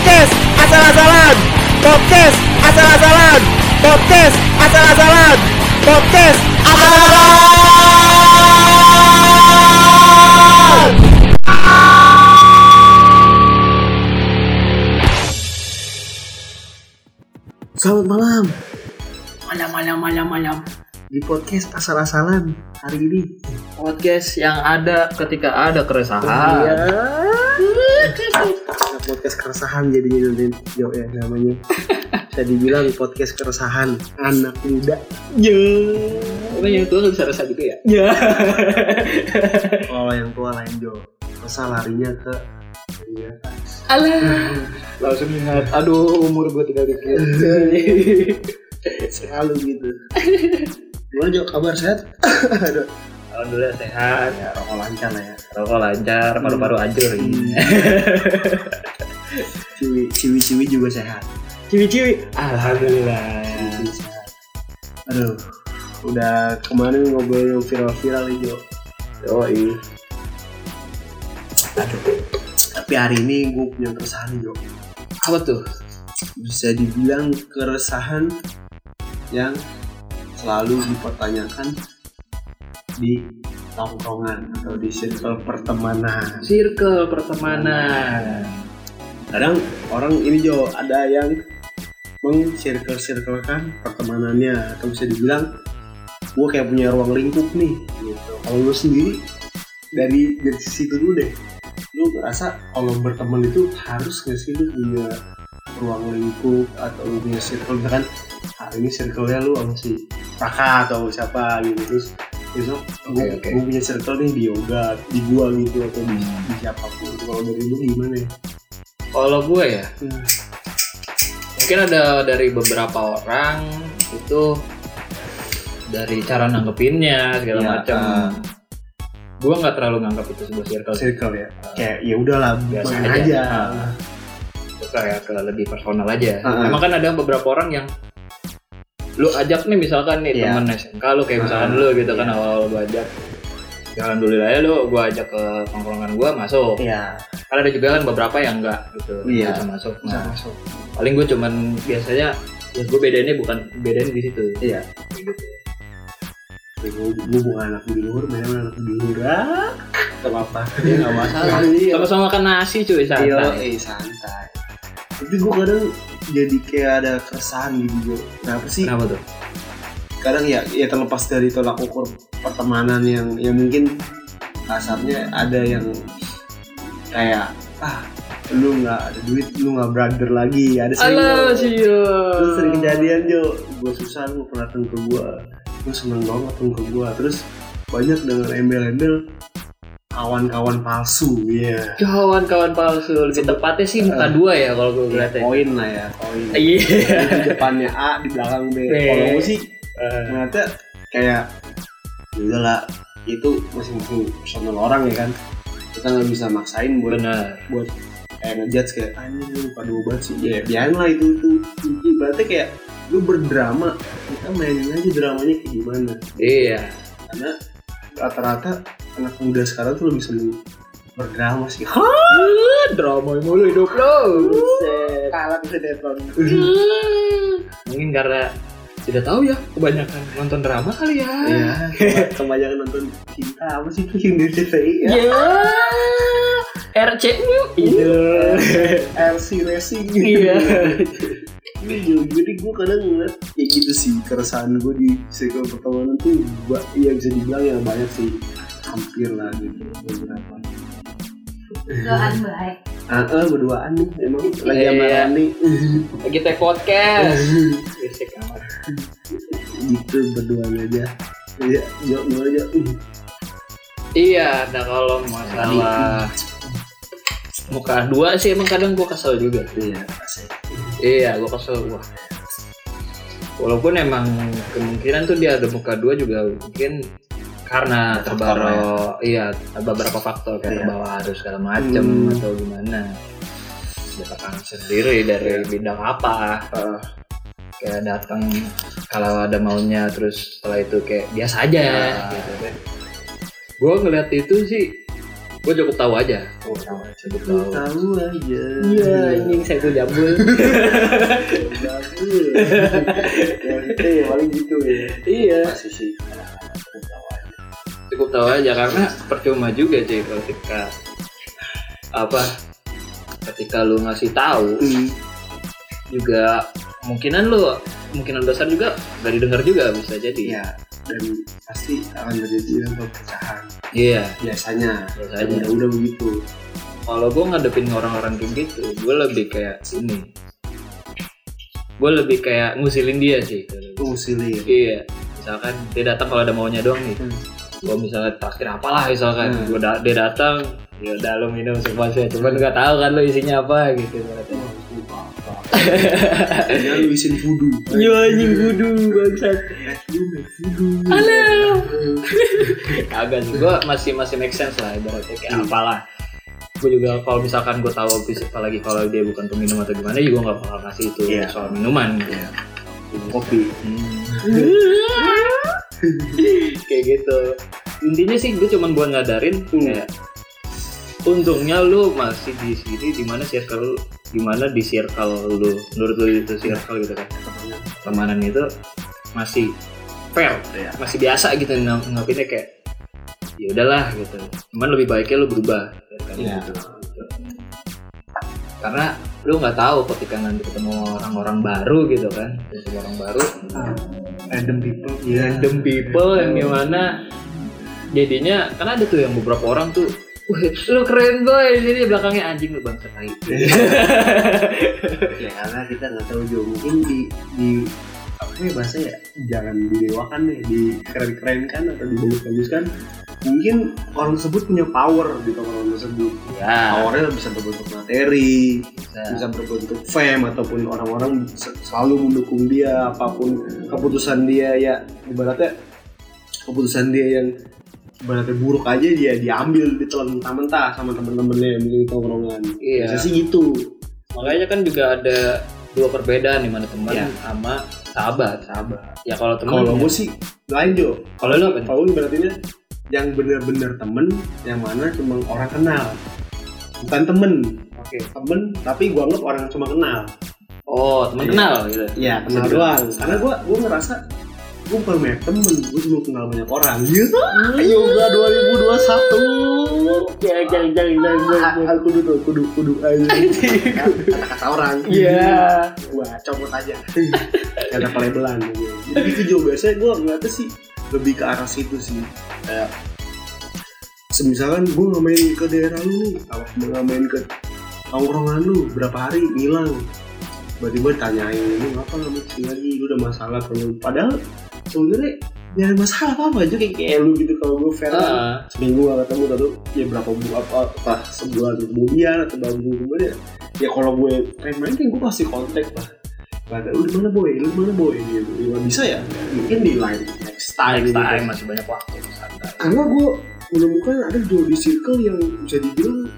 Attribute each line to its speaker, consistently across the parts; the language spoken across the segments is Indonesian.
Speaker 1: Podcast asal-asalan. Podcast asal-asalan. Podcast asal-asalan. Podcast asal-asalan.
Speaker 2: Selamat malam
Speaker 3: Malam, malam, malam, malam.
Speaker 2: di podcast asal-asalan hari ini.
Speaker 3: Podcast yang ada ketika ada keresahan.
Speaker 2: Iya. Podcast keresahan jadinya nanti Jo ya namanya. Bisa dibilang podcast keresahan anak muda.
Speaker 3: Ya. Pokoknya yang tua nggak bisa resah juga ya. Ya.
Speaker 2: Kalau yang tua lain Jo, masa larinya ke seks.
Speaker 3: Alah. Langsung ingat. Aduh, umur gue tinggal dikit.
Speaker 2: Selalu gitu. Gimana Jo kabar sehat? Aduh,
Speaker 3: Alhamdulillah sehat.
Speaker 2: ya rokok lancar lah ya.
Speaker 3: Rokok lancar, paru-paru hancur.
Speaker 2: Ciwi ciwi ciwi juga sehat.
Speaker 3: Ciwi-ciwi. Alhamdulillah.
Speaker 2: Ciwi sehat. Aduh, udah kemarin ngobrol yang viral-viral nih Jo.
Speaker 3: Yoi.
Speaker 2: Aduh. Tapi hari ini gue punya keresahan Jo.
Speaker 3: Apa tuh?
Speaker 2: Bisa dibilang keresahan yang selalu dipertanyakan di tongkrongan atau di circle pertemanan.
Speaker 3: Circle pertemanan.
Speaker 2: Kadang orang ini Jo ada yang meng-circle-circlekan pertemanannya atau bisa dibilang gue kayak punya ruang lingkup nih gitu. Kalau lu sendiri dari dari situ dulu deh, lu ngerasa kalau berteman itu harus nggak sih lu punya ruang lingkup atau lu punya circle misalkan hari ini circle-nya lu sama si Raka atau siapa gitu terus besok gue
Speaker 3: Oke, oke.
Speaker 2: punya circle nih di yoga di gua gitu atau di, di siapa pun kalau dari lu gimana ya?
Speaker 3: Kalau gue ya,
Speaker 2: Hmm.
Speaker 3: mungkin ada dari beberapa orang itu dari cara nanggepinnya segala
Speaker 2: Iya,
Speaker 3: macam.
Speaker 2: ah.
Speaker 3: Gue nggak terlalu nganggap itu sebuah circle
Speaker 2: circle ya kayak ya udahlah
Speaker 3: Biasa aja.
Speaker 2: aja,
Speaker 3: Ah. Itu kayak ke lebih personal aja.
Speaker 2: Ah.
Speaker 3: Emang kan ada beberapa orang yang lu ajak nih misalkan nih
Speaker 2: Iya.
Speaker 3: temen SMK lu kayak misalkan
Speaker 2: Ah,
Speaker 3: lu gitu kan
Speaker 2: iya.
Speaker 3: awal gue ajak. Ya alhamdulillah ya lu gue ajak ke tongkrongan gue masuk.
Speaker 2: Iya.
Speaker 3: Kan ada juga kan beberapa yang enggak gitu
Speaker 2: Iya.
Speaker 3: bisa masuk.
Speaker 2: Bisa
Speaker 3: nah,
Speaker 2: masuk.
Speaker 3: paling gue cuman biasanya ya gue bedainnya bukan bedain di situ.
Speaker 2: Iya.
Speaker 3: Kayak gitu.
Speaker 2: gue gue bukan anak di luar memang anak di luar gak apa-apa.
Speaker 3: Ya nggak masalah.
Speaker 2: Iya.
Speaker 3: sama-sama makan nasi cuy
Speaker 2: Iya,
Speaker 3: santai.
Speaker 2: Eh santai. Tapi gue kadang jadi kayak ada keresahan gitu Jo. kenapa sih?
Speaker 3: Kenapa tuh?
Speaker 2: Kadang ya ya terlepas dari tolak ukur pertemanan yang yang mungkin kasarnya ada yang kayak ah lu nggak ada duit lu nggak brother lagi. Ada sering Terus sering kejadian Jo, gue susah lu pernah ke gue Gue seneng banget ke gue Terus banyak dengan embel-embel kawan-kawan palsu Iya.
Speaker 3: Kawan-kawan palsu lebih tepatnya sih muka
Speaker 2: Eh.
Speaker 3: dua ya kalau gue ngeliatnya.
Speaker 2: Koin lah ya, koin.
Speaker 3: Iya.
Speaker 2: Di depannya A, di belakang B.
Speaker 3: B.
Speaker 2: Kalau gue sih
Speaker 3: Eh,
Speaker 2: ternyata kayak ya udahlah itu masing-masing personal orang ya kan. Kita nggak bisa maksain buat
Speaker 3: benar.
Speaker 2: buat kayak ngejudge kayak anjing lu pada obat sih. Ya biarin lah itu itu berarti kayak lu berdrama kita mainin aja dramanya kayak gimana.
Speaker 3: Iya.
Speaker 2: Karena rata-rata anak muda sekarang tuh lebih seneng berdrama sih.
Speaker 3: Ah, drama mulu hidup lo.
Speaker 2: Kalah sinetron.
Speaker 3: Mungkin karena tidak tahu ya kebanyakan nonton drama kali ya.
Speaker 2: Iya, kebanyakan nonton cinta. Apa sih itu yang di CTI ya?
Speaker 3: ya. RCU itu
Speaker 2: RC Racing.
Speaker 3: iya.
Speaker 2: Jadi gue kadang ngeliat kayak gitu sih keresahan gue di circle pertemanan tuh gua, ya bisa dibilang ya banyak sih hampir lah gitu beberapa.
Speaker 4: Doan baik.
Speaker 2: Ah, ah, berduaan nih emang lagi
Speaker 3: Iya,
Speaker 2: sama
Speaker 3: iya.
Speaker 2: Rani
Speaker 3: lagi take podcast amat
Speaker 2: gitu berduaan aja. Iya, jawab dulu aja.
Speaker 3: Iya nah kalau masalah muka dua sih emang kadang gue kesel juga
Speaker 2: Iya.
Speaker 3: Iya, gue kesel wah. Walaupun emang kemungkinan tuh dia ada muka dua juga mungkin karena
Speaker 2: Ada
Speaker 3: terbawa iya beberapa faktor kayak
Speaker 2: Iya.
Speaker 3: terbawa harus segala macem
Speaker 2: Hmm.
Speaker 3: atau gimana dia tekan sendiri dari bidang apa
Speaker 2: Ah,
Speaker 3: kayak datang kalau ada maunya terus setelah itu kayak biasa aja
Speaker 2: Ah.
Speaker 3: gitu kan gue ngeliat itu sih gue cukup tahu aja
Speaker 2: Oh, tahu aja.
Speaker 3: cukup tahu
Speaker 2: Tahu aja.
Speaker 3: saya tuh jambul
Speaker 2: Bagus. Ya itu ya paling gitu ya.
Speaker 3: iya
Speaker 2: Masih sih. Tahu.
Speaker 3: Cukup tahu aja karena percuma juga cuy kalau ketika apa ketika lu ngasih tahu
Speaker 2: Hmm.
Speaker 3: juga kemungkinan lu kemungkinan besar juga gak didengar juga bisa jadi
Speaker 2: Iya. Dan pasti akan terjadi perpecahan.
Speaker 3: iya
Speaker 2: Biasanya.
Speaker 3: biasanya
Speaker 2: Udah udah begitu.
Speaker 3: kalau gue ngadepin orang-orang kayak gitu gue lebih kayak ini gue lebih kayak ngusilin dia sih
Speaker 2: Itu usilin.
Speaker 3: iya misalkan dia datang kalau ada maunya doang nih
Speaker 2: Hmm.
Speaker 3: Gue misalnya traktir apalah misalkan
Speaker 2: Hmm.
Speaker 3: gua da- dia datang ya udah lo minum semuanya cuman nggak tahu kan lo isinya apa gitu
Speaker 2: Jangan lu isin voodoo.
Speaker 3: Yo anjing kudu bangsat.
Speaker 2: Voodoo.
Speaker 3: Halo. Kagak sih, gue masih masih make sense lah ibaratnya kayak
Speaker 2: Hmm.
Speaker 3: apalah. Gue juga kalau misalkan gue tahu apalagi kalau dia bukan peminum atau gimana, juga nggak bakal kasih itu
Speaker 2: Iya.
Speaker 3: soal minuman. Gitu.
Speaker 2: Iya. Kopi.
Speaker 3: kayak gitu. Intinya sih gue cuman buat ngadarin kayak untungnya lu masih di sini di mana circle di mana di circle lu menurut lu itu circle gitu kan pertemanan itu masih fair
Speaker 2: Iya.
Speaker 3: masih biasa gitu ng ngapinnya kayak ya udahlah gitu cuman lebih baiknya lu berubah kan,
Speaker 2: Iya.
Speaker 3: gitu. Karena lu nggak tahu ketika nanti ketemu orang-orang baru gitu kan. Ketemu orang baru
Speaker 2: Random people. Iya.
Speaker 3: random people yang gimana. Jadinya kan ada tuh yang beberapa orang tuh Wih, lu keren boy. Jadi belakangnya anjing lu bangsa tai
Speaker 2: ya karena kita nggak tahu juga. Mungkin di di ya bahasa ya jangan didewakan deh di keren keren kan atau dibagus bagus kan mungkin orang tersebut punya power gitu orang tersebut
Speaker 3: ya
Speaker 2: powernya bisa berbentuk materi
Speaker 3: bisa.
Speaker 2: bisa berbentuk fame ataupun orang-orang se- selalu mendukung dia apa pun keputusan dia ya ibaratnya keputusan dia yang ibaratnya buruk aja dia diambil ditelan mentah-mentah sama temen-temennya yang mungkin di tongkrongan
Speaker 3: Iya.
Speaker 2: Bisa sih gitu
Speaker 3: makanya kan juga ada dua perbedaan di mana teman
Speaker 2: Iya.
Speaker 3: sama sahabat sahabat. Ya kalau teman
Speaker 2: kalau gue sih lain Jo.
Speaker 3: Kalau lu apa
Speaker 2: kalau lu berarti yang bener-bener temen yang mana cuma orang kenal. Bukan temen.
Speaker 3: Oke
Speaker 2: temen tapi gue anggap orang cuma kenal.
Speaker 3: Oh teman
Speaker 2: Iya.
Speaker 3: kenal gitu.
Speaker 2: Iya kenal doang. karena gue gue ngerasa gue bukan banyak temen gue cuma kenal banyak orang. Gitu yoga 2021
Speaker 3: jangan jangan jangan
Speaker 2: Ah, kudu tuh kudu kudu aja. Kata kata orang.
Speaker 3: Iya.
Speaker 2: Gua copot aja. Ada pelabelan. Jadi gitu Jo biasanya gua ngeliatnya sih lebih ke arah situ sih. Kayak semisalkan gua nggak main ke daerah lu nih apa nggak main ke tongkrongan lu berapa hari ngilang. Tiba-tiba ditanyain lu ngapa nggak ke sini lagi? Lu udah masalah kalau padahal sebenarnya ya ada masalah apa aja kayak kayak lu gitu kalau gue fair
Speaker 3: Ah,
Speaker 2: seminggu gak ketemu atau ya berapa bu apa, apa sebulan kemudian atau berapa minggu kemudian ya kalau gue pengen main kan gue pasti kontak lah Gak ada, lu mana boy, lu mana boy gitu. Ya, bisa ya, mungkin di line next time.
Speaker 3: next
Speaker 2: gitu.
Speaker 3: time masih banyak waktu santai
Speaker 2: Karena gue menemukan ada juga di circle yang bisa dibilang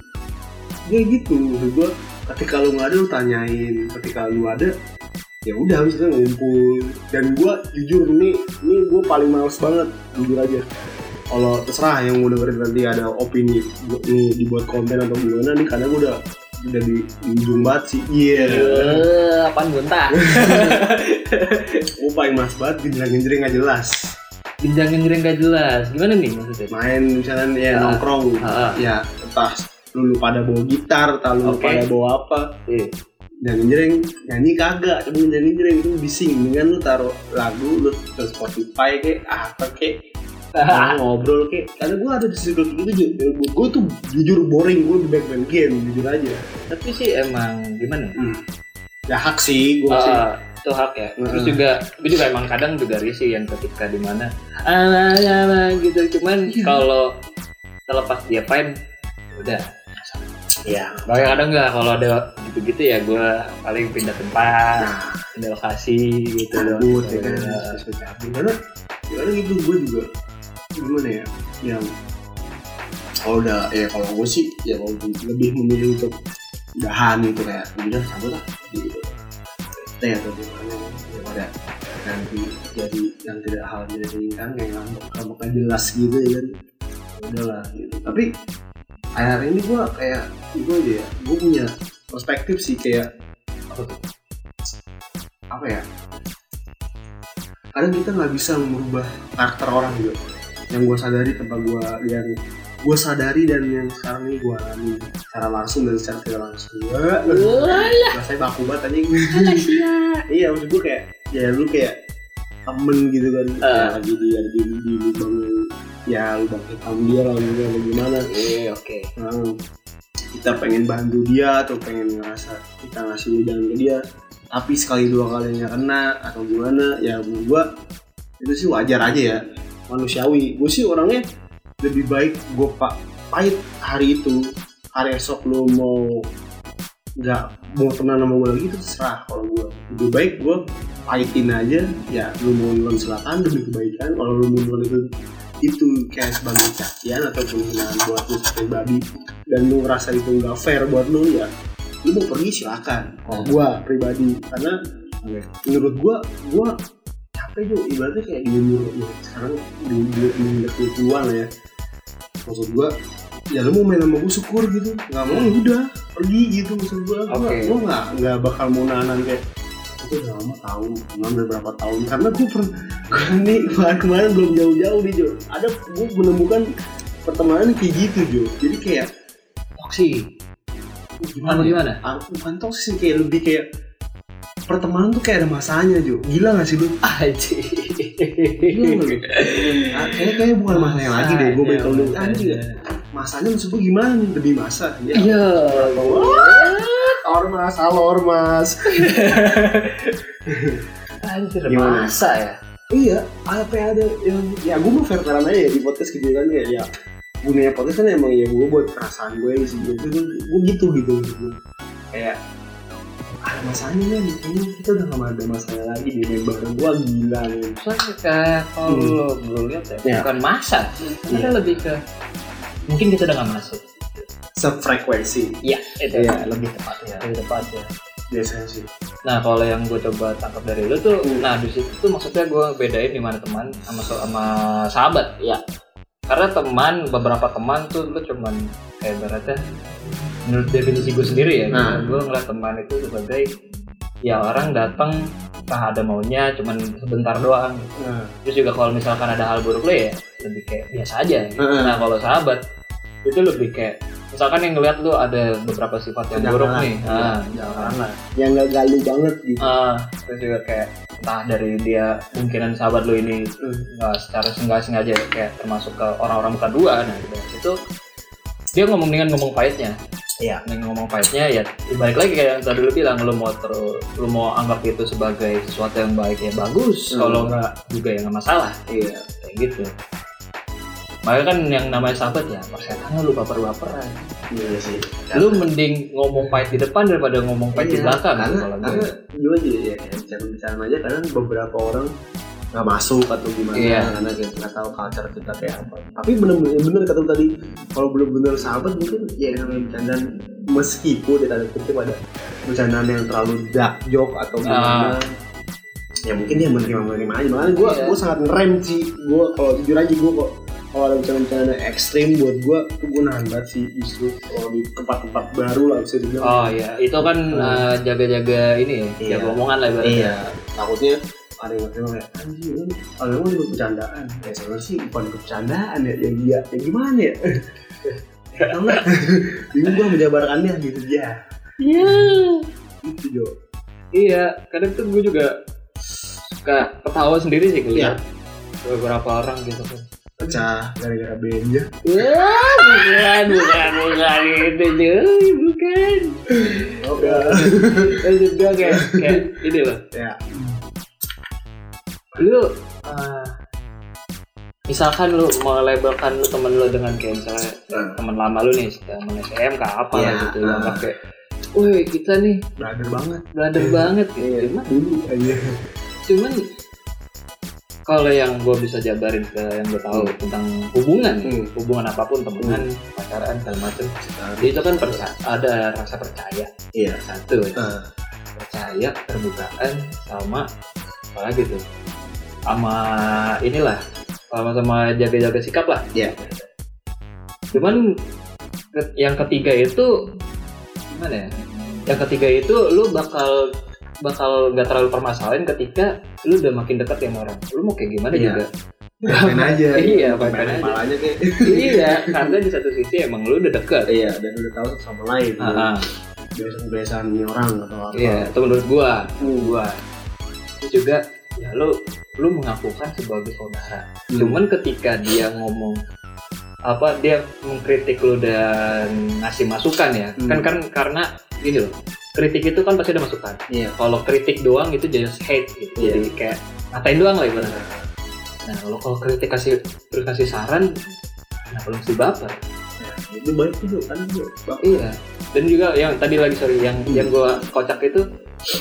Speaker 2: ya gitu. Maksud gue ketika lu nggak ada lu tanyain, ketika lu ada ya udah habis itu ngumpul. Dan gue jujur ini ini gue paling males banget jujur aja. Kalau terserah yang mau dengerin nanti ada opini nih dibuat konten atau gimana nih karena gue udah udah di, ujung banget sih. Iya.
Speaker 3: Eh, apaan gonta
Speaker 2: Gue paling males banget genjreng-genjreng gak jelas.
Speaker 3: Yang gak jelas gimana nih maksudnya
Speaker 2: Main misalnya ya
Speaker 3: Ah.
Speaker 2: nongkrong,
Speaker 3: Ah.
Speaker 2: ya entah lu pada bawa gitar, entah lu
Speaker 3: Oke.
Speaker 2: pada bawa apa,
Speaker 3: Iya.
Speaker 2: Nyanyi jreng, nyanyi kagak, coba nyanyi jreng itu bising, dengan lu taruh lagu lu ke Spotify kek, apa kek, ah, ngobrol kek, karena gue ada di kayak gitu, gue tuh jujur boring, gue di back main game, jujur aja,
Speaker 3: tapi sih emang gimana ya?
Speaker 2: ya hak sih, gue sih,
Speaker 3: Ah, itu hak ya. Terus
Speaker 2: Mm.
Speaker 3: juga, gue juga emang kadang juga risih yang ketika di mana ah, ah, ah, gitu. Cuman
Speaker 2: Iya.
Speaker 3: kalau terlepas dia fine, udah.
Speaker 2: Ya,
Speaker 3: Makanya kadang nggak kalau ada gitu-gitu ya gue paling pindah tempat,
Speaker 2: nah,
Speaker 3: pindah lokasi gitu loh.
Speaker 2: cabut ya kan,
Speaker 3: Iya.
Speaker 2: cabut, karena, karena gitu gue juga, gimana ya, yang kalau udah ya kalau gue sih ya kalau lebih memilih untuk udahan gitu kayak udah cabut lah gitu. Teh atau gimana daripada nanti jadi yang tidak hal diinginkan yang ngambek ngambek jelas gitu ya kan. Ya udahlah gitu. Tapi akhir ini gue kayak gue aja ya gue punya perspektif sih kayak
Speaker 3: Apa tuh?
Speaker 2: apa ya? Kadang kita nggak bisa merubah karakter orang gitu. Yang gue sadari tempat gue yang gue sadari dan yang sekarang ini gue alami secara langsung dan secara tidak langsung. Gue rasanya baku banget anjing. Iya maksud gue kayak ya lu kayak temen gitu kan. Ya,
Speaker 3: Ah.
Speaker 2: lagi di di di lubang ya lubang hitam dia lah atau gimana.
Speaker 3: Iya, oke.
Speaker 2: Nah, kita pengen bantu dia atau pengen ngerasa kita ngasih wejangan ke dia tapi sekali dua kali nggak kena atau gimana ya menurut gua itu sih wajar aja ya. Manusiawi. Gue sih orangnya lebih baik gue pak pahit hari itu. Hari esok lo mau nggak mau temenan sama gue lagi itu terserah kalau gue lebih baik gue pahitin aja ya lu mau nonton selatan demi kebaikan. Kalau lu mau itu itu kayak sebagai cacian atau penghinaan buat lu pribadi dan lu ngerasa itu nggak fair buat lu ya lu mau pergi silakan. Kalau gua pribadi karena menurut gua gua capek juga ibaratnya kayak di umur ya, sekarang di umur puluhan lah ya. Maksud gua ya lu mau main sama gua syukur gitu. Nggak mau ya udah pergi gitu maksud gua. Gua,
Speaker 3: Oke.
Speaker 2: gua nggak nggak bakal mau nahan kayak itu udah lama tahun cuma beberapa tahun. Karena gue per ini kemarin kemarin belum jauh-jauh nih Jo. Ada gue menemukan pertemanan kayak gitu Jo. Jadi kayak
Speaker 3: Toksi.
Speaker 2: gimana?
Speaker 3: Apa gimana?
Speaker 2: Ah, bukan toxic sih kayak lebih kayak pertemanan tuh kayak ada masanya Jo. Gila gak sih lu
Speaker 3: Aji.
Speaker 2: Gila nggak? Lu? Ah, kayaknya kayaknya bukan masanya lagi deh gue bakal lu. Anjing ya masanya maksud gue gimana nih? Lebih masa ya.
Speaker 3: Iya.
Speaker 2: Ormas halo ormas
Speaker 3: Anjir,
Speaker 2: Gimana?
Speaker 3: masa ya?
Speaker 2: iya apa ada yang ya gue mau fair aja ya di podcast gitu kan ya ya gunanya podcast kan emang ya gue buat perasaan gue sih gitu gue gitu gitu maksud gue. kayak ada masanya nih kayaknya kita udah gak ada masalah lagi di bareng gue gila nih
Speaker 3: Soalnya kayak kalau
Speaker 2: Hmm.
Speaker 3: lo gue lihat ya,
Speaker 2: Ya.
Speaker 3: bukan masa,
Speaker 2: Iya.
Speaker 3: ada lebih ke mungkin kita udah gak masuk.
Speaker 2: Sefrekuensi
Speaker 3: Iya, itu
Speaker 2: Iya.
Speaker 3: lebih tepat ya. Lebih tepat ya.
Speaker 2: biasanya sih
Speaker 3: Nah kalau yang gue coba tangkap dari lu tuh,
Speaker 2: Hmm.
Speaker 3: nah di situ tuh maksudnya gue bedain di mana teman sama sama sahabat. Ya. Karena teman beberapa teman tuh lu cuman kayak berarti menurut definisi gue sendiri ya,
Speaker 2: Nah.
Speaker 3: gue ngeliat teman itu sebagai ya orang datang entah ada maunya cuman sebentar doang.
Speaker 2: nah,
Speaker 3: Terus juga kalau misalkan ada hal buruk lo ya lebih kayak biasa aja. gitu.
Speaker 2: Heeh.
Speaker 3: Nah kalau sahabat itu lebih kayak misalkan yang ngeliat lu ada beberapa sifat yang buruk nih. Ah,
Speaker 2: jangan lah yang gak galu banget gitu.
Speaker 3: Ah, terus juga kayak entah dari dia mungkinan sahabat lu ini nggak secara nggak sengaja kayak termasuk ke orang-orang bukan dua nah dari situ dia ngomong dengan ngomong pahitnya.
Speaker 2: Iya.
Speaker 3: dengan ngomong pahitnya ya balik lagi kayak yang tadi lu bilang lu mau terus lu mau anggap itu sebagai sesuatu yang baik ya bagus.
Speaker 2: Hmm.
Speaker 3: kalau nggak juga ya nggak masalah.
Speaker 2: Iya.
Speaker 3: Kayak gitu makanya kan yang namanya sahabat ya persetannya lu baper-baperan
Speaker 2: iya sih
Speaker 3: lu mending ngomong pahit di depan daripada ngomong pahit di
Speaker 2: Iya,
Speaker 3: belakang
Speaker 2: karena
Speaker 3: kalau gue.
Speaker 2: karena gimana aja ya bicara bicara aja kadang beberapa orang nggak masuk atau gimana
Speaker 3: Iya.
Speaker 2: karena kita nggak tahu culture kita kayak apa tapi bener-bener bener kata tadi kalau bener-bener sahabat mungkin ya yang namanya bercandaan meskipun di tanda kutip ada bercandaan yang terlalu dark joke atau gimana ya mungkin dia menerima menerima aja makanya gue
Speaker 3: Iya.
Speaker 2: gue sangat ngerem sih gue kalau jujur aja gue kok kalau ada bercanda-bercanda ekstrim buat gue tuh gue nahan banget sih justru kalau di tempat-tempat baru lah bisa dibilang
Speaker 3: Oh iya, itu kan
Speaker 2: Hmm.
Speaker 3: eh, jaga-jaga ini ya,
Speaker 2: Iya.
Speaker 3: jaga omongan lah ibaratnya.
Speaker 2: Iya, takutnya ada yang ngomong kayak anjing lu kalau emang itu bercandaan ya sebenarnya sih bukan bercandaan ya yang dia ya gimana ya nggak bingung gua menjabarkannya gitu ya
Speaker 3: Iya.
Speaker 2: gitu Jo
Speaker 3: Iya, kadang tuh gue juga suka ketawa sendiri sih
Speaker 2: Iya.
Speaker 3: ngeliat beberapa orang gitu kan.
Speaker 2: Pecah gara-gara band
Speaker 3: Wah, bukan, bukan, bukan itu cuy, bukan.
Speaker 2: oke.
Speaker 3: Maksud gue kayak, kayak ini loh,
Speaker 2: ya.
Speaker 3: Lu eh, misalkan lu melabelkan lu temen lu dengan kayak misalnya
Speaker 2: Nah.
Speaker 3: teman lama lu nih temen SMK apa
Speaker 2: Iya,
Speaker 3: lah gitu
Speaker 2: ah.
Speaker 3: anggap kayak Woi kita nih
Speaker 2: brother banget.
Speaker 3: brother banget. Gitu
Speaker 2: Iya.
Speaker 3: Cuman-
Speaker 2: dulu aja
Speaker 3: cuman kalau yang gue bisa jabarin ke yang gue tahu tentang hubungan
Speaker 2: Hmm.
Speaker 3: hubungan apa pun temenan pacaran segala macem. Itu kan perca- ada rasa percaya.
Speaker 2: Iya.
Speaker 3: Satu.
Speaker 2: Ah.
Speaker 3: percaya terbukaan sama apa lagi tuh? Sama inilah sama sama jaga-jaga sikap lah.
Speaker 2: Iya.
Speaker 3: cuman ke- yang ketiga itu gimana ya? Yang ketiga itu lu bakal bakal nggak terlalu permasalahan ketika lu udah makin dekat sama orang. Lu mau kayak gimana
Speaker 2: Iya.
Speaker 3: juga?
Speaker 2: Main aja?
Speaker 3: Iya, main-main aja.
Speaker 2: malanya kayak
Speaker 3: iya karena di satu sisi emang lu udah dekat
Speaker 2: iya dan udah tahu sama lain.
Speaker 3: Ah, ah.
Speaker 2: kebiasaan kebiasaan ini orang atau apa.
Speaker 3: Iya itu menurut gua. Gua. Itu juga ya lu lu mengakukan sebagai saudara.
Speaker 2: Hmm.
Speaker 3: cuman ketika dia ngomong apa dia mengkritik lu dan ngasih masukan ya
Speaker 2: Hmm.
Speaker 3: kan kan karena gini loh kritik itu kan pasti ada masukan.
Speaker 2: Iya.
Speaker 3: Kalau kritik doang itu just hate gitu.
Speaker 2: Iya.
Speaker 3: jadi kayak ngatain doang lah ibaratnya. Nah kalau kalau kritik kasih terus kasih saran kenapa lu mesti baper.
Speaker 2: Itu baik juga kan bro Bak-
Speaker 3: iya. Dan juga yang tadi lagi sorry yang
Speaker 2: Hmm.
Speaker 3: yang gua kocak itu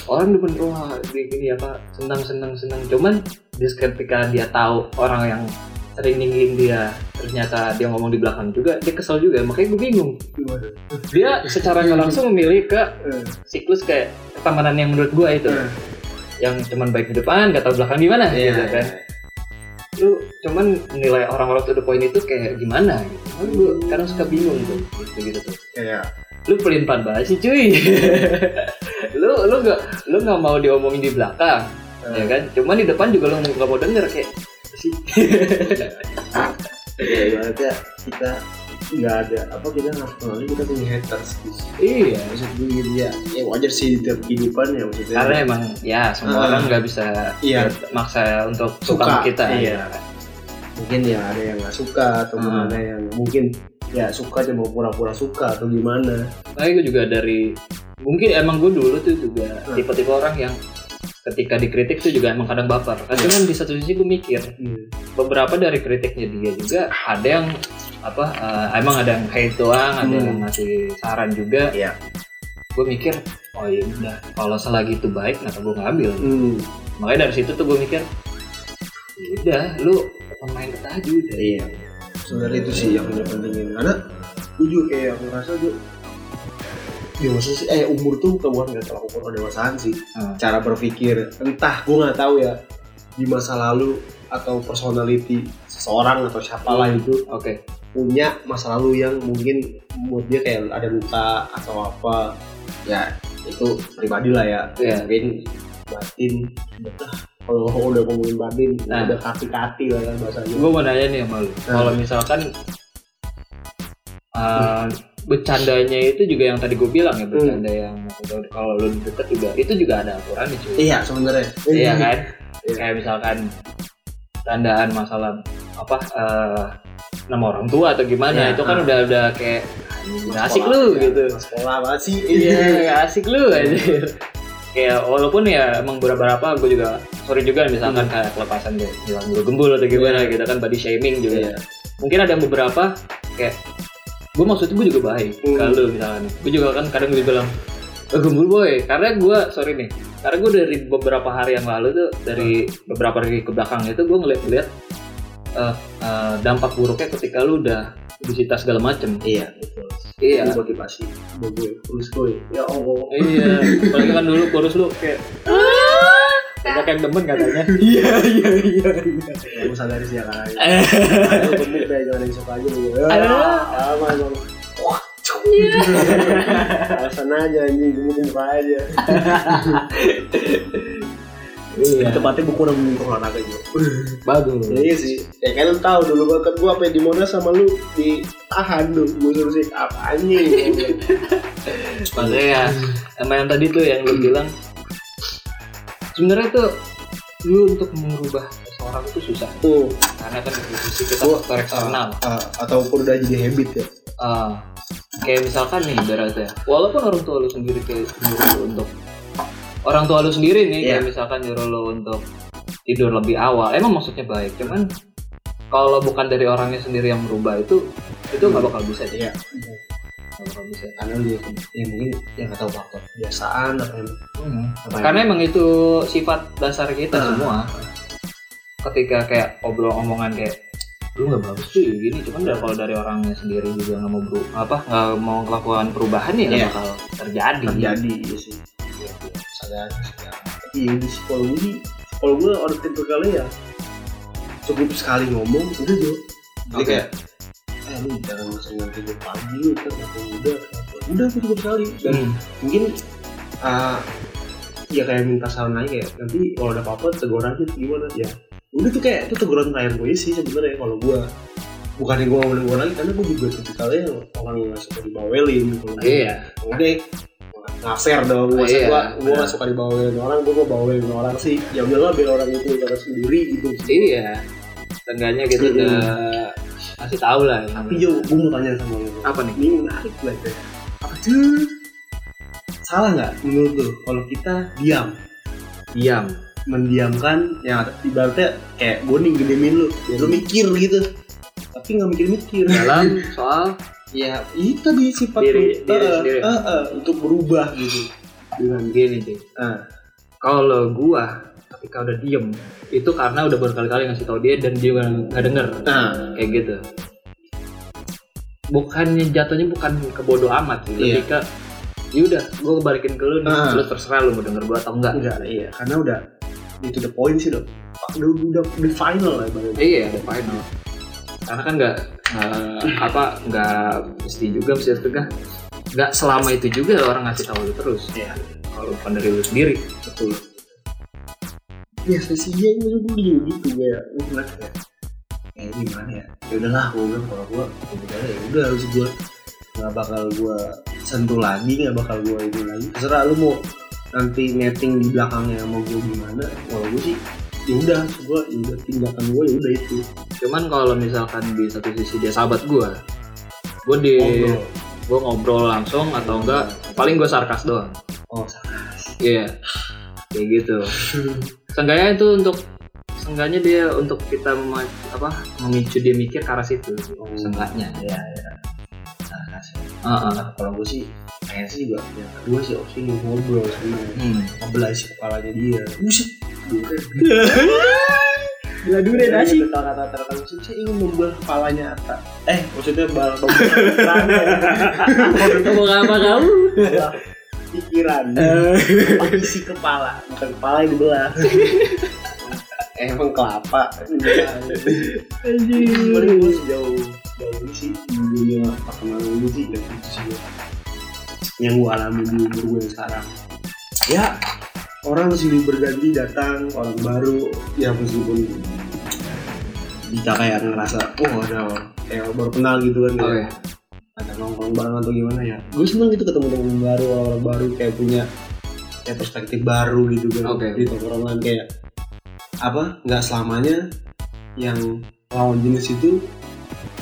Speaker 3: orang demen wah di gini apa senang senang senang. Cuman ketika dia tahu orang yang sering ninggiin dia. Ternyata dia ngomong di belakang juga dia kesel juga makanya gue bingung.
Speaker 2: Gimana
Speaker 3: dia secara nggak langsung memilih ke siklus kayak pertemanan yang menurut gua itu.
Speaker 2: Eh.
Speaker 3: yang cuman baik di depan gak tahu belakang di mana
Speaker 2: Iya,
Speaker 3: gitu kan. lu cuman nilai orang-orang to the point itu kayak gimana? Gitu kan gue kadang suka bingung tuh gitu gitu tuh.
Speaker 2: Kayak
Speaker 3: lu pelimpan banget sih cuy. Lu lu gak lu nggak mau diomongin di belakang ya kan? Cuman di depan juga lu nggak mau denger kayak sih
Speaker 2: ya ibaratnya kita nggak ada apa kita nggak kenalnya kita punya haters gitu.
Speaker 3: iya
Speaker 2: maksud gue gitu ya ya wajar sih di tiap kehidupan ya maksudnya
Speaker 3: karena emang ya semua
Speaker 2: Ah.
Speaker 3: orang nggak bisa
Speaker 2: Iya.
Speaker 3: maksa untuk
Speaker 2: Suka,
Speaker 3: kita
Speaker 2: iya. mungkin ya ada yang nggak suka atau
Speaker 3: Ah.
Speaker 2: ada yang mungkin ya suka cuma pura-pura suka atau gimana
Speaker 3: Makanya gue juga dari mungkin emang gue dulu tuh juga
Speaker 2: Hmm.
Speaker 3: tipe-tipe orang yang ketika dikritik tuh juga emang kadang baper. Kan
Speaker 2: Iya.
Speaker 3: di satu sisi gue mikir beberapa dari kritiknya dia juga ada yang apa eh, emang ada yang hate doang, ada
Speaker 2: Hmm.
Speaker 3: yang ngasih saran juga.
Speaker 2: Iya.
Speaker 3: Gue mikir oh iya udah kalau selagi itu baik kenapa gue ngambil.
Speaker 2: hmm.
Speaker 3: Makanya dari situ tuh gue mikir "Ya udah lu pemain kita aja udah.
Speaker 2: iya sebenarnya itu sih yang punya pentingin karena gue juga kayak ngerasa gue dewasa sih eh umur tuh bukan nggak terlalu ukur kedewasaan sih
Speaker 3: Hmm.
Speaker 2: cara berpikir entah gue nggak tahu ya di masa lalu atau personality seseorang atau siapa lah itu
Speaker 3: Oke.
Speaker 2: punya masa lalu yang mungkin buat dia kayak ada luka atau apa ya itu pribadi lah ya
Speaker 3: Iya.
Speaker 2: mungkin batin udah kalau udah ngomongin batin
Speaker 3: Nah.
Speaker 2: udah kaki-kaki lah kan bahasanya
Speaker 3: gue mau nanya nih sama lu
Speaker 2: Hmm.
Speaker 3: kalau misalkan uh, bercandanya itu juga yang tadi gue bilang ya bercanda yang udah- kalau lu deket juga itu juga ada aturannya cuy.
Speaker 2: Iya sebenarnya.
Speaker 3: Iya kan?
Speaker 2: Iya.
Speaker 3: kayak misalkan tandaan masalah apa eh, nama orang tua atau gimana
Speaker 2: Iya,
Speaker 3: itu kan
Speaker 2: ah.
Speaker 3: udah udah kayak "Anjing, nggak asik lu
Speaker 2: ya,
Speaker 3: gitu.
Speaker 2: Sekolah masih
Speaker 3: iya nggak asik lu aja. Kayak walaupun ya emang beberapa gue juga sorry juga misalkan
Speaker 2: Hmm.
Speaker 3: kayak pelepasan deh bilang gembul atau gimana gitu kan body shaming juga.
Speaker 2: Iya.
Speaker 3: mungkin ada beberapa kayak gue maksudnya gue juga baik
Speaker 2: Hmm.
Speaker 3: kalau misalkan. Gue juga kan kadang gue bilang "Eh, gembul boy. Karena gue sorry nih karena gue dari beberapa hari yang lalu tuh dari beberapa hari ke belakang itu gue ngeliat-ngeliat eh, eh, dampak buruknya ketika lu udah obesitas segala macem.
Speaker 2: Iya betul.
Speaker 3: Iya.
Speaker 2: Motivasi gue terus gue ya allah.
Speaker 3: Iya apalagi kan dulu kurus lu kayak banyak yang demen katanya.
Speaker 2: Iya iya iya iya. Kamu sadari sih ya kan Lu gemuk deh jangan yang suka aja lu ya
Speaker 3: Aduh.
Speaker 2: apa emang wah cuk. alasan aja anjing. Gemuk gemuk aja.
Speaker 3: Iya.
Speaker 2: Di tempatnya gue kurang olahraga juga
Speaker 3: bagus.
Speaker 2: Iya sih. Ya kan lu tahu dulu banget gue apa di Monas sama lu ditahan tuh gue suruh sih apa anjing?
Speaker 3: Makanya sama yang tadi tuh yang lu bilang sebenarnya tuh lu untuk merubah seseorang itu susah.
Speaker 2: Tuh.
Speaker 3: Karena kan dari sisi kita
Speaker 2: Gua-
Speaker 3: faktor eksternal.
Speaker 2: ah, ataupun udah jadi habit ya.
Speaker 3: Ah, kayak misalkan nih ibaratnya. Walaupun orang tua lu sendiri kayak nyuruh lu untuk orang tua lu sendiri nih kayak
Speaker 2: Iya.
Speaker 3: misalkan nyuruh lu untuk tidur lebih awal. Emang maksudnya baik cuman kalau bukan dari orangnya sendiri yang merubah itu itu nggak bakal bisa deh. Bisa
Speaker 2: karena dia ya mungkin yang nggak tahu faktor kebiasaan atau yang apa
Speaker 3: karena emang itu sifat dasar kita
Speaker 2: Ah.
Speaker 3: semua. Ketika kayak obrol omongan kayak lu nggak bagus tuh gini. Cuman dari kalau dari orangnya sendiri juga nggak mau beru apa nggak mau melakukan perubahan ya
Speaker 2: Iya.
Speaker 3: bakal terjadi.
Speaker 2: Terjadi iya sih. Sadar iya di psikologi kalau gue orang tipe kali ya. Cukup sekali ngomong udah jadi
Speaker 3: Oke.
Speaker 2: kayak eh lu jangan nanti gue pagi lu kan udah udah aku cukup sekali dan
Speaker 3: Hmm.
Speaker 2: mungkin uh, ya kayak minta saran aja kayak nanti kalau ada apa-apa tegur aja gimana ya udah tuh kayak itu teguran terakhir gue sih sebenarnya kalau gue bukannya gue ngomong gue lagi karena gue juga tipikalnya orang yang gak suka dibawelin gue
Speaker 3: Iya.
Speaker 2: udah nggak fair dong masa
Speaker 3: Iya,
Speaker 2: gue gue gak suka dibawelin orang gue mau bawelin orang sih ya udahlah biar orang itu cara sendiri gitu
Speaker 3: Iya. Seenggaknya gitu
Speaker 2: Hmm.
Speaker 3: udah kasih tahu lah. ini.
Speaker 2: tapi yo gue mau tanya sama lo
Speaker 3: apa nih?
Speaker 2: ini menarik banget ya. apa tuh salah nggak menurut lo kalau kita diam
Speaker 3: Diam.
Speaker 2: mendiamkan yang ibaratnya kayak gue nih gedemin lu ya lu mikir gitu tapi nggak mikir-mikir
Speaker 3: Dalam soal
Speaker 2: ya itu tadi sifat
Speaker 3: Diri-
Speaker 2: lu.
Speaker 3: diri
Speaker 2: Eh,
Speaker 3: sendiri.
Speaker 2: eh, eh, untuk berubah gitu dengan
Speaker 3: gini sih.
Speaker 2: eh,
Speaker 3: Kalau gua ketika udah diem itu karena udah berkali-kali ngasih tau dia dan dia nggak denger.
Speaker 2: Nah.
Speaker 3: Kayak gitu. Bukannya jatuhnya bukan ke bodo amat sih lebih ke ya udah gue balikin ke lu nih
Speaker 2: Ah.
Speaker 3: lu terserah lu mau denger gua atau enggak.
Speaker 2: Enggak iya. Karena udah itu the point sih dong udah udah di final lah ibaratnya.
Speaker 3: Iya ada final. Karena kan nggak nggak apa nggak mesti juga mesti setengah nggak selama itu juga orang ngasih tahu lu terus.
Speaker 2: Iya.
Speaker 3: kalau bukan dari lu sendiri.
Speaker 2: betul ya sesinya itu gue juga gitu kayak gue ngeliat kayak kayak gimana ya? Ya udahlah gue bilang kalau gue ya udah ya udah harus gue nggak bakal gue sentuh lagi nggak bakal gue ini lagi. Terserah lu mau nanti netting di belakangnya mau gue gimana kalau gue sih ya udah gue ya udah tindakan gue ya udah itu.
Speaker 3: Cuman kalau misalkan di satu sisi dia sahabat gua gua di
Speaker 2: Ngobrol.
Speaker 3: gua ngobrol langsung atau enggak paling gua sarkas doang.
Speaker 2: Oh salah
Speaker 3: Iya, kayak gitu. Seenggaknya itu untuk seenggaknya dia untuk kita mema- apa memicu dia mikir ke arah situ. Seenggaknya.
Speaker 2: ya ya sih
Speaker 3: Heeh.
Speaker 2: Nah, kalau gue sih pengen sih juga yang kedua sih opsi ngobrol sebenarnya
Speaker 3: Hmm.
Speaker 2: ngebelah isi kepalanya dia buset
Speaker 1: Gila dure nasi.
Speaker 2: kata-kata terkadang saya ingin membelah kepalanya Atta eh maksudnya bal
Speaker 1: Ngomong apa kamu?
Speaker 2: Pikiran. Apa isi kepala. Bukan kepala yang dibelah emang kelapa. Sebenarnya gue sejauh sejauh ini sih. Di dunia pertemanan ini sih ya itu sih yang gue alami di umur gue yang sekarang. Ya orang silih berganti datang orang baru. Ya meskipun kita kayak ngerasa oh ada orang kayak baru kenal gitu kan.
Speaker 3: Oke.
Speaker 2: kayak ada nongkrong bareng atau gimana ya gue seneng gitu ketemu teman baru orang baru kayak punya kayak perspektif baru gitu kan
Speaker 3: Oke.
Speaker 2: di tongkrongan kayak apa nggak selamanya yang lawan jenis itu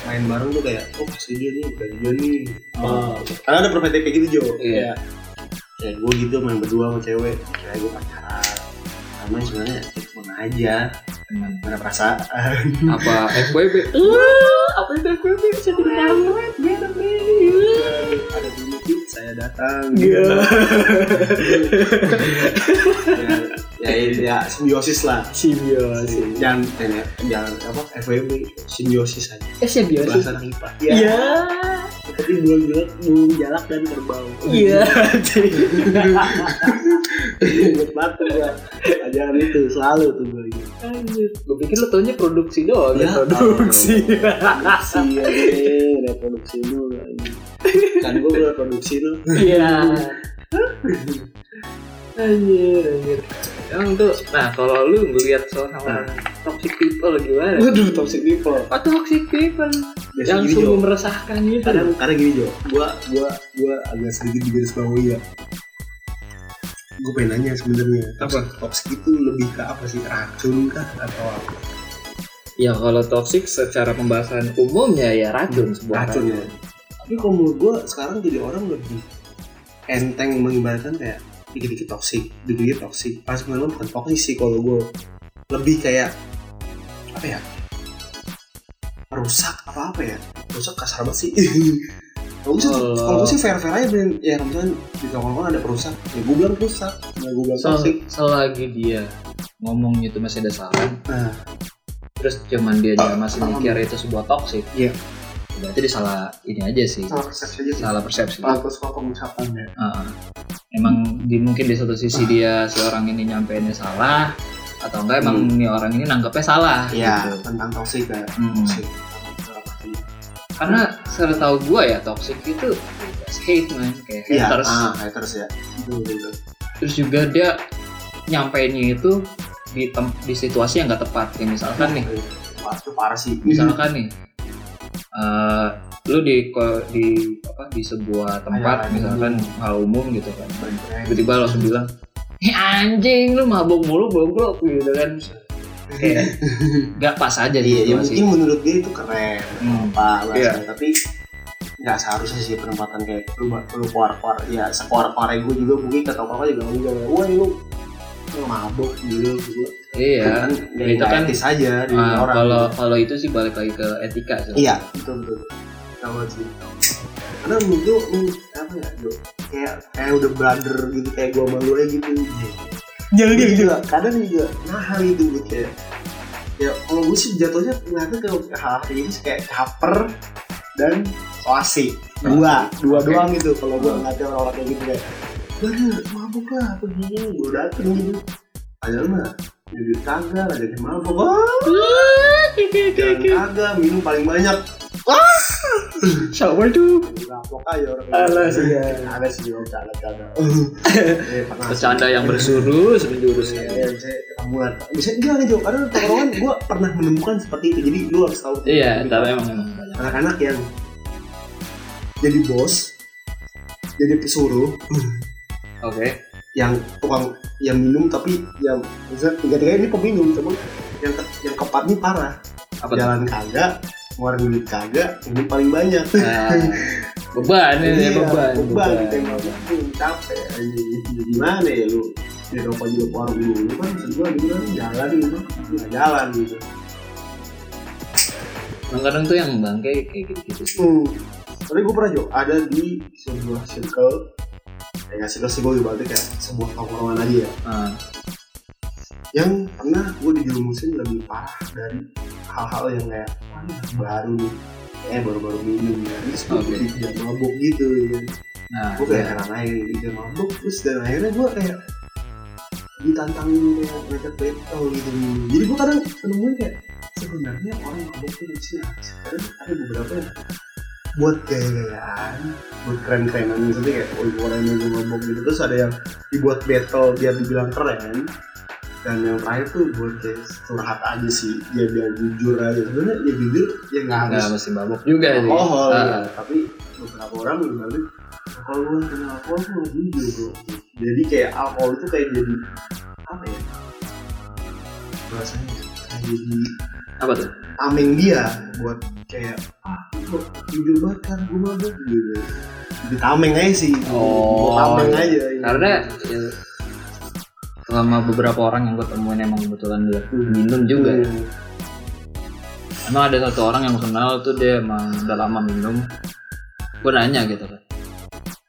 Speaker 2: main bareng tuh kayak oh pasti dia nih bukan dia nih
Speaker 3: Oh.
Speaker 2: karena ada perspektif kayak gitu Jo
Speaker 3: Iya.
Speaker 2: kayak gue gitu main berdua sama cewek kayak gue pacaran karena sebenarnya ya cuma aja Nggak ada perasaan
Speaker 3: Apa FWB? apa itu FWB? Bisa jadi tahu.
Speaker 2: ada dulu saya datang
Speaker 1: Iya.
Speaker 2: ya, ya, ya simbiosis lah
Speaker 1: Simbiosis.
Speaker 2: jangan jangan, jangan apa FWB simbiosis aja
Speaker 1: Eh simbiosis.
Speaker 2: bahasa anak IPA
Speaker 1: Iya.
Speaker 2: seperti bulan jalak burung jalak dan kerbau
Speaker 1: Iya.
Speaker 2: buat batu gua ajaran itu selalu tuh gue gitu
Speaker 3: Gue pikir lo taunya produksi doang.
Speaker 2: Ya,
Speaker 1: Produksi.
Speaker 2: produksi ya reproduksi dulu anjing. Kan gue reproduksi tuh
Speaker 1: Iya.
Speaker 3: Anjir, anjir. Emang tuh, nah kalau lu ngeliat seorang toxic people gimana?
Speaker 2: waduh toxic people
Speaker 3: Oh, toxic people
Speaker 2: Biasa
Speaker 3: yang
Speaker 2: gini,
Speaker 3: sungguh
Speaker 2: Jo.
Speaker 3: meresahkan itu.
Speaker 2: kadang kadang gini Jo gua gua gua agak sedikit di garis bawahi ya gue pengen nanya sebenarnya
Speaker 3: Apa?
Speaker 2: toxic itu lebih ke apa sih racun kah atau apa
Speaker 3: Ya kalau toxic secara pembahasan umumnya ya racun sebuah
Speaker 2: racun ya tapi kalau menurut gue sekarang jadi orang lebih enteng mengibaratkan kayak dikit-dikit toxic dikit-dikit toxic. Pas sebenarnya bukan toxic sih kalau gue lebih kayak apa ya? Rusak apa apa ya? Rusak kasar banget sih. Kalau gue sih
Speaker 3: Oh.
Speaker 2: kalau gue sih fair fair aja Ben. ya kalau misalnya di tongkrongan ada perusak. Ya gue bilang rusak. Ya gue bilang
Speaker 3: Sel-
Speaker 2: toxic.
Speaker 3: selagi dia ngomongnya itu masih ada salah,
Speaker 2: nah
Speaker 3: terus cuman dia masih mikir itu sebuah toxic.
Speaker 2: Iya.
Speaker 3: Berarti dia salah ini aja sih,
Speaker 2: salah persepsi aja sih
Speaker 3: salah persepsi.
Speaker 2: pantas kalau pengucapan ya
Speaker 3: Heeh. Emang di, mungkin di satu sisi dia si orang ini nyampeinnya salah atau enggak emang
Speaker 2: Hmm.
Speaker 3: nih orang ini nanggapnya salah
Speaker 2: ya
Speaker 3: gitu.
Speaker 2: tentang toxic kayak
Speaker 3: Mm-mm.
Speaker 2: toxic
Speaker 3: karena setahu gue ya toxic itu hate man kayak
Speaker 2: Iya,
Speaker 3: haters
Speaker 2: ah, haters ya. Betul, betul.
Speaker 3: terus juga dia nyampeinnya itu di tem- di situasi yang nggak tepat kayak misalkan nih
Speaker 2: Wah, itu parah sih.
Speaker 3: misalkan nih eh, lu di di apa di sebuah tempat
Speaker 2: ada.
Speaker 3: misalkan hal umum gitu kan tiba-tiba lo langsung bilang eh anjing lu mabuk mulu goblok gitu kan kayak nggak pas aja
Speaker 2: Iya,
Speaker 3: di
Speaker 2: ya mungkin menurut dia itu keren,
Speaker 3: Hmm.
Speaker 2: apa
Speaker 3: Iya.
Speaker 2: bahasanya. Tapi nggak seharusnya sih penempatan kayak lu lu keluar keluar ya sekuar keluar gue juga mungkin kata apa juga enggak wah lu mabuk gitu gitu
Speaker 3: iya.
Speaker 2: kan
Speaker 3: itu
Speaker 2: itu
Speaker 3: kan-
Speaker 2: etis aja di
Speaker 3: Ah,
Speaker 2: orang.
Speaker 3: kalau kalau itu sih balik lagi ke etika sih.
Speaker 2: Iya betul betul. Sama sih. Karena lu apa ya Jo kayak kayak udah brother gitu kayak gue malu aja gitu. Jangan dia juga kadang juga mahal gitu gitu kayak ya kalau gue sih jatuhnya ngeliatnya ke hal kayak gitu sih kayak caper dan so asik dua dua
Speaker 3: Oke.
Speaker 2: doang gitu kalau gue ngeliatnya orang-orang kayak gitu kayak mabuk lah, apa gini, gue dateng. Gitu Padahal mah, jadi kagak, ada yang mabuk. Wah, jangan kagak, minum paling banyak.
Speaker 1: Siapa tuh?
Speaker 2: Rapok aja orang
Speaker 1: Alah sih, ya.
Speaker 2: Ada sih, ada Eh, pernah.
Speaker 3: Bercanda yang bersurus menjurus
Speaker 2: Ya,
Speaker 3: ya,
Speaker 2: bisa enggak nih Jo, karena tongkrongan gue pernah menemukan seperti itu. Jadi lu harus tahu.
Speaker 3: iya tapi emang.
Speaker 2: Anak-anak yang jadi bos, jadi pesuruh,
Speaker 3: oke.
Speaker 2: Yang tukang yang minum tapi yang misalnya tiga-tiga ini peminum, cuman yang ke, yang keempat ini parah.
Speaker 3: apa
Speaker 2: Jalan kagak, ngeluarin duit kagak, ini paling banyak.
Speaker 3: Nah, beban ini
Speaker 2: Iya,
Speaker 3: beban
Speaker 2: beban gitu yang capek ini gimana ya lu? Di rokok juga warung dulu kan gitu kan jalan gitu. Nggak jalan gitu.
Speaker 3: Kadang tuh yang bangke kayak gitu-gitu sih.
Speaker 2: Hmm. tapi gue pernah Jo ada di sebuah circle ya nggak circle sih gue berarti kayak sebuah tongkrongan aja ya.
Speaker 3: Ah,
Speaker 2: yang pernah gue dijerumusin lebih parah dari hal-hal yang kayak baru nih. Eh baru-baru minum ya terus gue tidak mabuk gitu ya.
Speaker 3: nah
Speaker 2: gue kayak heran aja gitu dia mabuk terus dan akhirnya gue kayak ditantangin kayak ngajak battle gitu. Jadi gue kadang penemuin kayak sebenarnya orang mabuk tuh sih? kadang ada beberapa yang buat gaya-gayaan buat keren-kerenan misalnya kayak oh gue keren gue mabuk gitu. Terus ada yang dibuat battle biar dibilang keren. Dan yang terakhir tuh buat kayak curhat aja sih. Dia biar jujur aja. Sebenarnya ya jujur ya nggak
Speaker 3: nggak
Speaker 2: harus
Speaker 3: mesti mabuk juga sih
Speaker 2: alkohol
Speaker 3: Ah,
Speaker 2: ya. tapi beberapa orang bilang kalau gue kena alkohol tuh nggak jujur bro. Jadi kayak alkohol itu kayak jadi apa ya bahasanya kayak jadi
Speaker 3: apa tuh
Speaker 2: tameng dia buat kayak ah gue jujur banget kan gue mabuk gitu jadi tameng aja sih
Speaker 3: Oh,
Speaker 2: tameng
Speaker 3: iya.
Speaker 2: aja
Speaker 3: karena ya, selama beberapa orang yang gue temuin emang kebetulan dia minum juga ya.
Speaker 2: Hmm.
Speaker 3: emang ada satu orang yang kenal tuh dia emang udah lama minum gue nanya gitu kan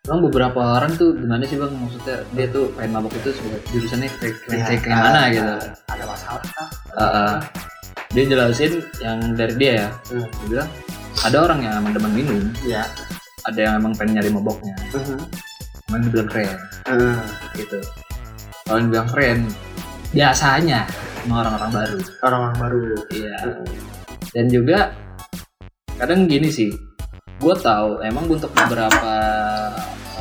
Speaker 3: Emang beberapa orang tuh gimana sih bang maksudnya dia tuh pengen mabok itu sebagai jurusannya kayak kayak,
Speaker 2: Ya,
Speaker 3: kayak
Speaker 2: ada-
Speaker 3: gitu
Speaker 2: ada masalah?
Speaker 3: Ah, ah. Dia jelasin yang dari dia ya.
Speaker 2: Hmm.
Speaker 3: dia bilang ada orang yang emang demen minum.
Speaker 2: Ya.
Speaker 3: Ada yang emang pengen nyari maboknya. Emang dibilang keren.
Speaker 2: Hmm.
Speaker 3: gitu. Kalau yang bilang keren. Biasanya sama orang-orang baru.
Speaker 2: Orang-orang baru.
Speaker 3: Iya. Dan juga kadang gini sih. Gue tahu emang untuk beberapa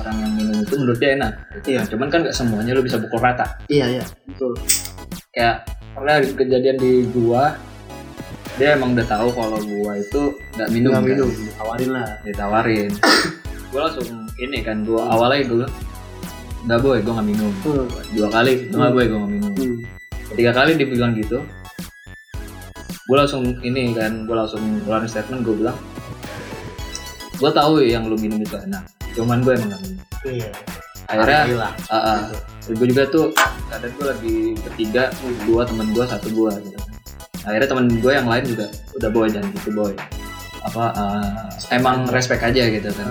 Speaker 3: orang yang minum itu menurut dia enak.
Speaker 2: Iya.
Speaker 3: cuman kan gak semuanya lo bisa pukul rata.
Speaker 2: Iya iya. Betul.
Speaker 3: Kayak pernah kejadian di gua dia emang udah tahu kalau gua itu nggak minum
Speaker 2: nggak
Speaker 3: kan.
Speaker 2: minum. Tawarin lah
Speaker 3: ditawarin. Gua langsung ini kan gua awalnya gua bilang, nggak boy gua nggak minum. Dua kali nggak boy gua nggak minum. Ketiga kali dibilang gitu gua langsung ini kan gua langsung keluarin statement gua bilang gua tahu yang lu minum itu enak cuman gua emang nggak minum.
Speaker 2: Iya.
Speaker 3: Akhirnya
Speaker 2: lah
Speaker 3: ah, ah. gue juga tuh kadang gue lagi bertiga dua temen gue satu gue gitu akhirnya temen gue yang lain juga udah boy jangan gitu boy. Apa ah, emang respect aja gitu kan.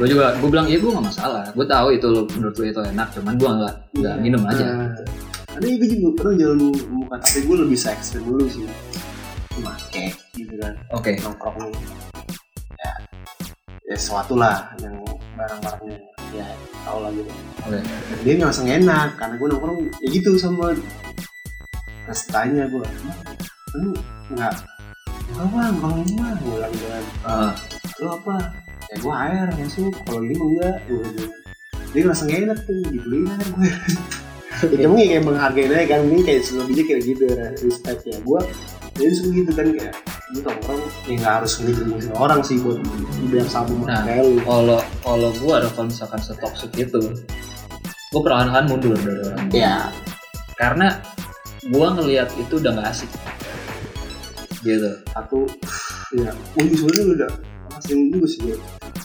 Speaker 3: Gue juga gue bilang iya gue gak masalah. Gue tahu itu lo menurut lo itu enak cuman gue nggak nggak
Speaker 2: Iya.
Speaker 3: minum aja.
Speaker 2: Ada gue juga pernah jalan muka tapi gue lebih se ekstrim dulu sih. Make gitu kan
Speaker 3: oke.
Speaker 2: nongkrong. Ya ya sesuatu lah yang barang-barangnya ya tau lah gitu.
Speaker 3: Oke.
Speaker 2: Dan dia nggak enak karena gue nongkrong ya gitu sama Terus tanya gue lu nggak? Enggak bang, kalau ini mah gue bilang gitu kan
Speaker 3: Ah,
Speaker 2: Lu apa? Ya gue air masuk, kalau ini enggak Gue Dia ngerasa gak enak tuh, dibeliin aja gue Ya cuma kayak menghargain aja kan, ini kayak selebihnya kayak gitu ya. Respect ya, gue Jadi suka gitu kan kayak tau orang, ya gak harus ngeliat orang sih buat biar sama
Speaker 3: Nah.
Speaker 2: kayak lu.
Speaker 3: kalau kalau gue ada kalau misalkan setoksik itu gue perlahan-lahan mundur dari orang.
Speaker 2: Ya,
Speaker 3: karena gue ngelihat itu udah gak asik. Gitu.
Speaker 2: Satu ya sebenarnya udah asing juga sih gue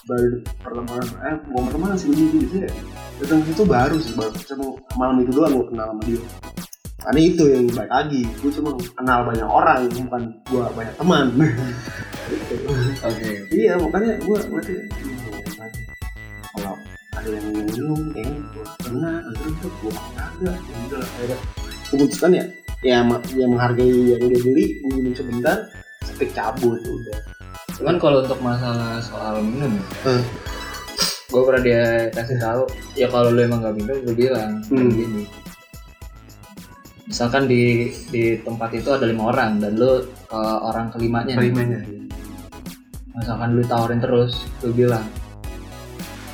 Speaker 2: baru pertemanan eh mau pertemanan sih gue juga sih ya. Datang itu baru sih baru cuma malam itu doang gue kenal sama dia. Karena itu yang baik lagi. Gue cuma kenal banyak orang bukan gue banyak teman. Gitu.
Speaker 3: oke.
Speaker 2: Iya makanya gue berarti kalau ada yang minum ya kan gue kena terus gue kagak ya udah gue putuskan ya ya, ma- ya menghargai yang dia beli gue minum sebentar setik cabut udah
Speaker 3: cuman kalau untuk masalah soal minum
Speaker 2: Hmm.
Speaker 3: gue pernah dia kasih tahu ya kalau lu emang gak minum lu bilang
Speaker 2: Hmm.
Speaker 3: gini misalkan di di tempat itu ada lima orang dan lu ke orang kelimanya nih.
Speaker 2: Kelimanya.
Speaker 3: misalkan lu tawarin terus lu bilang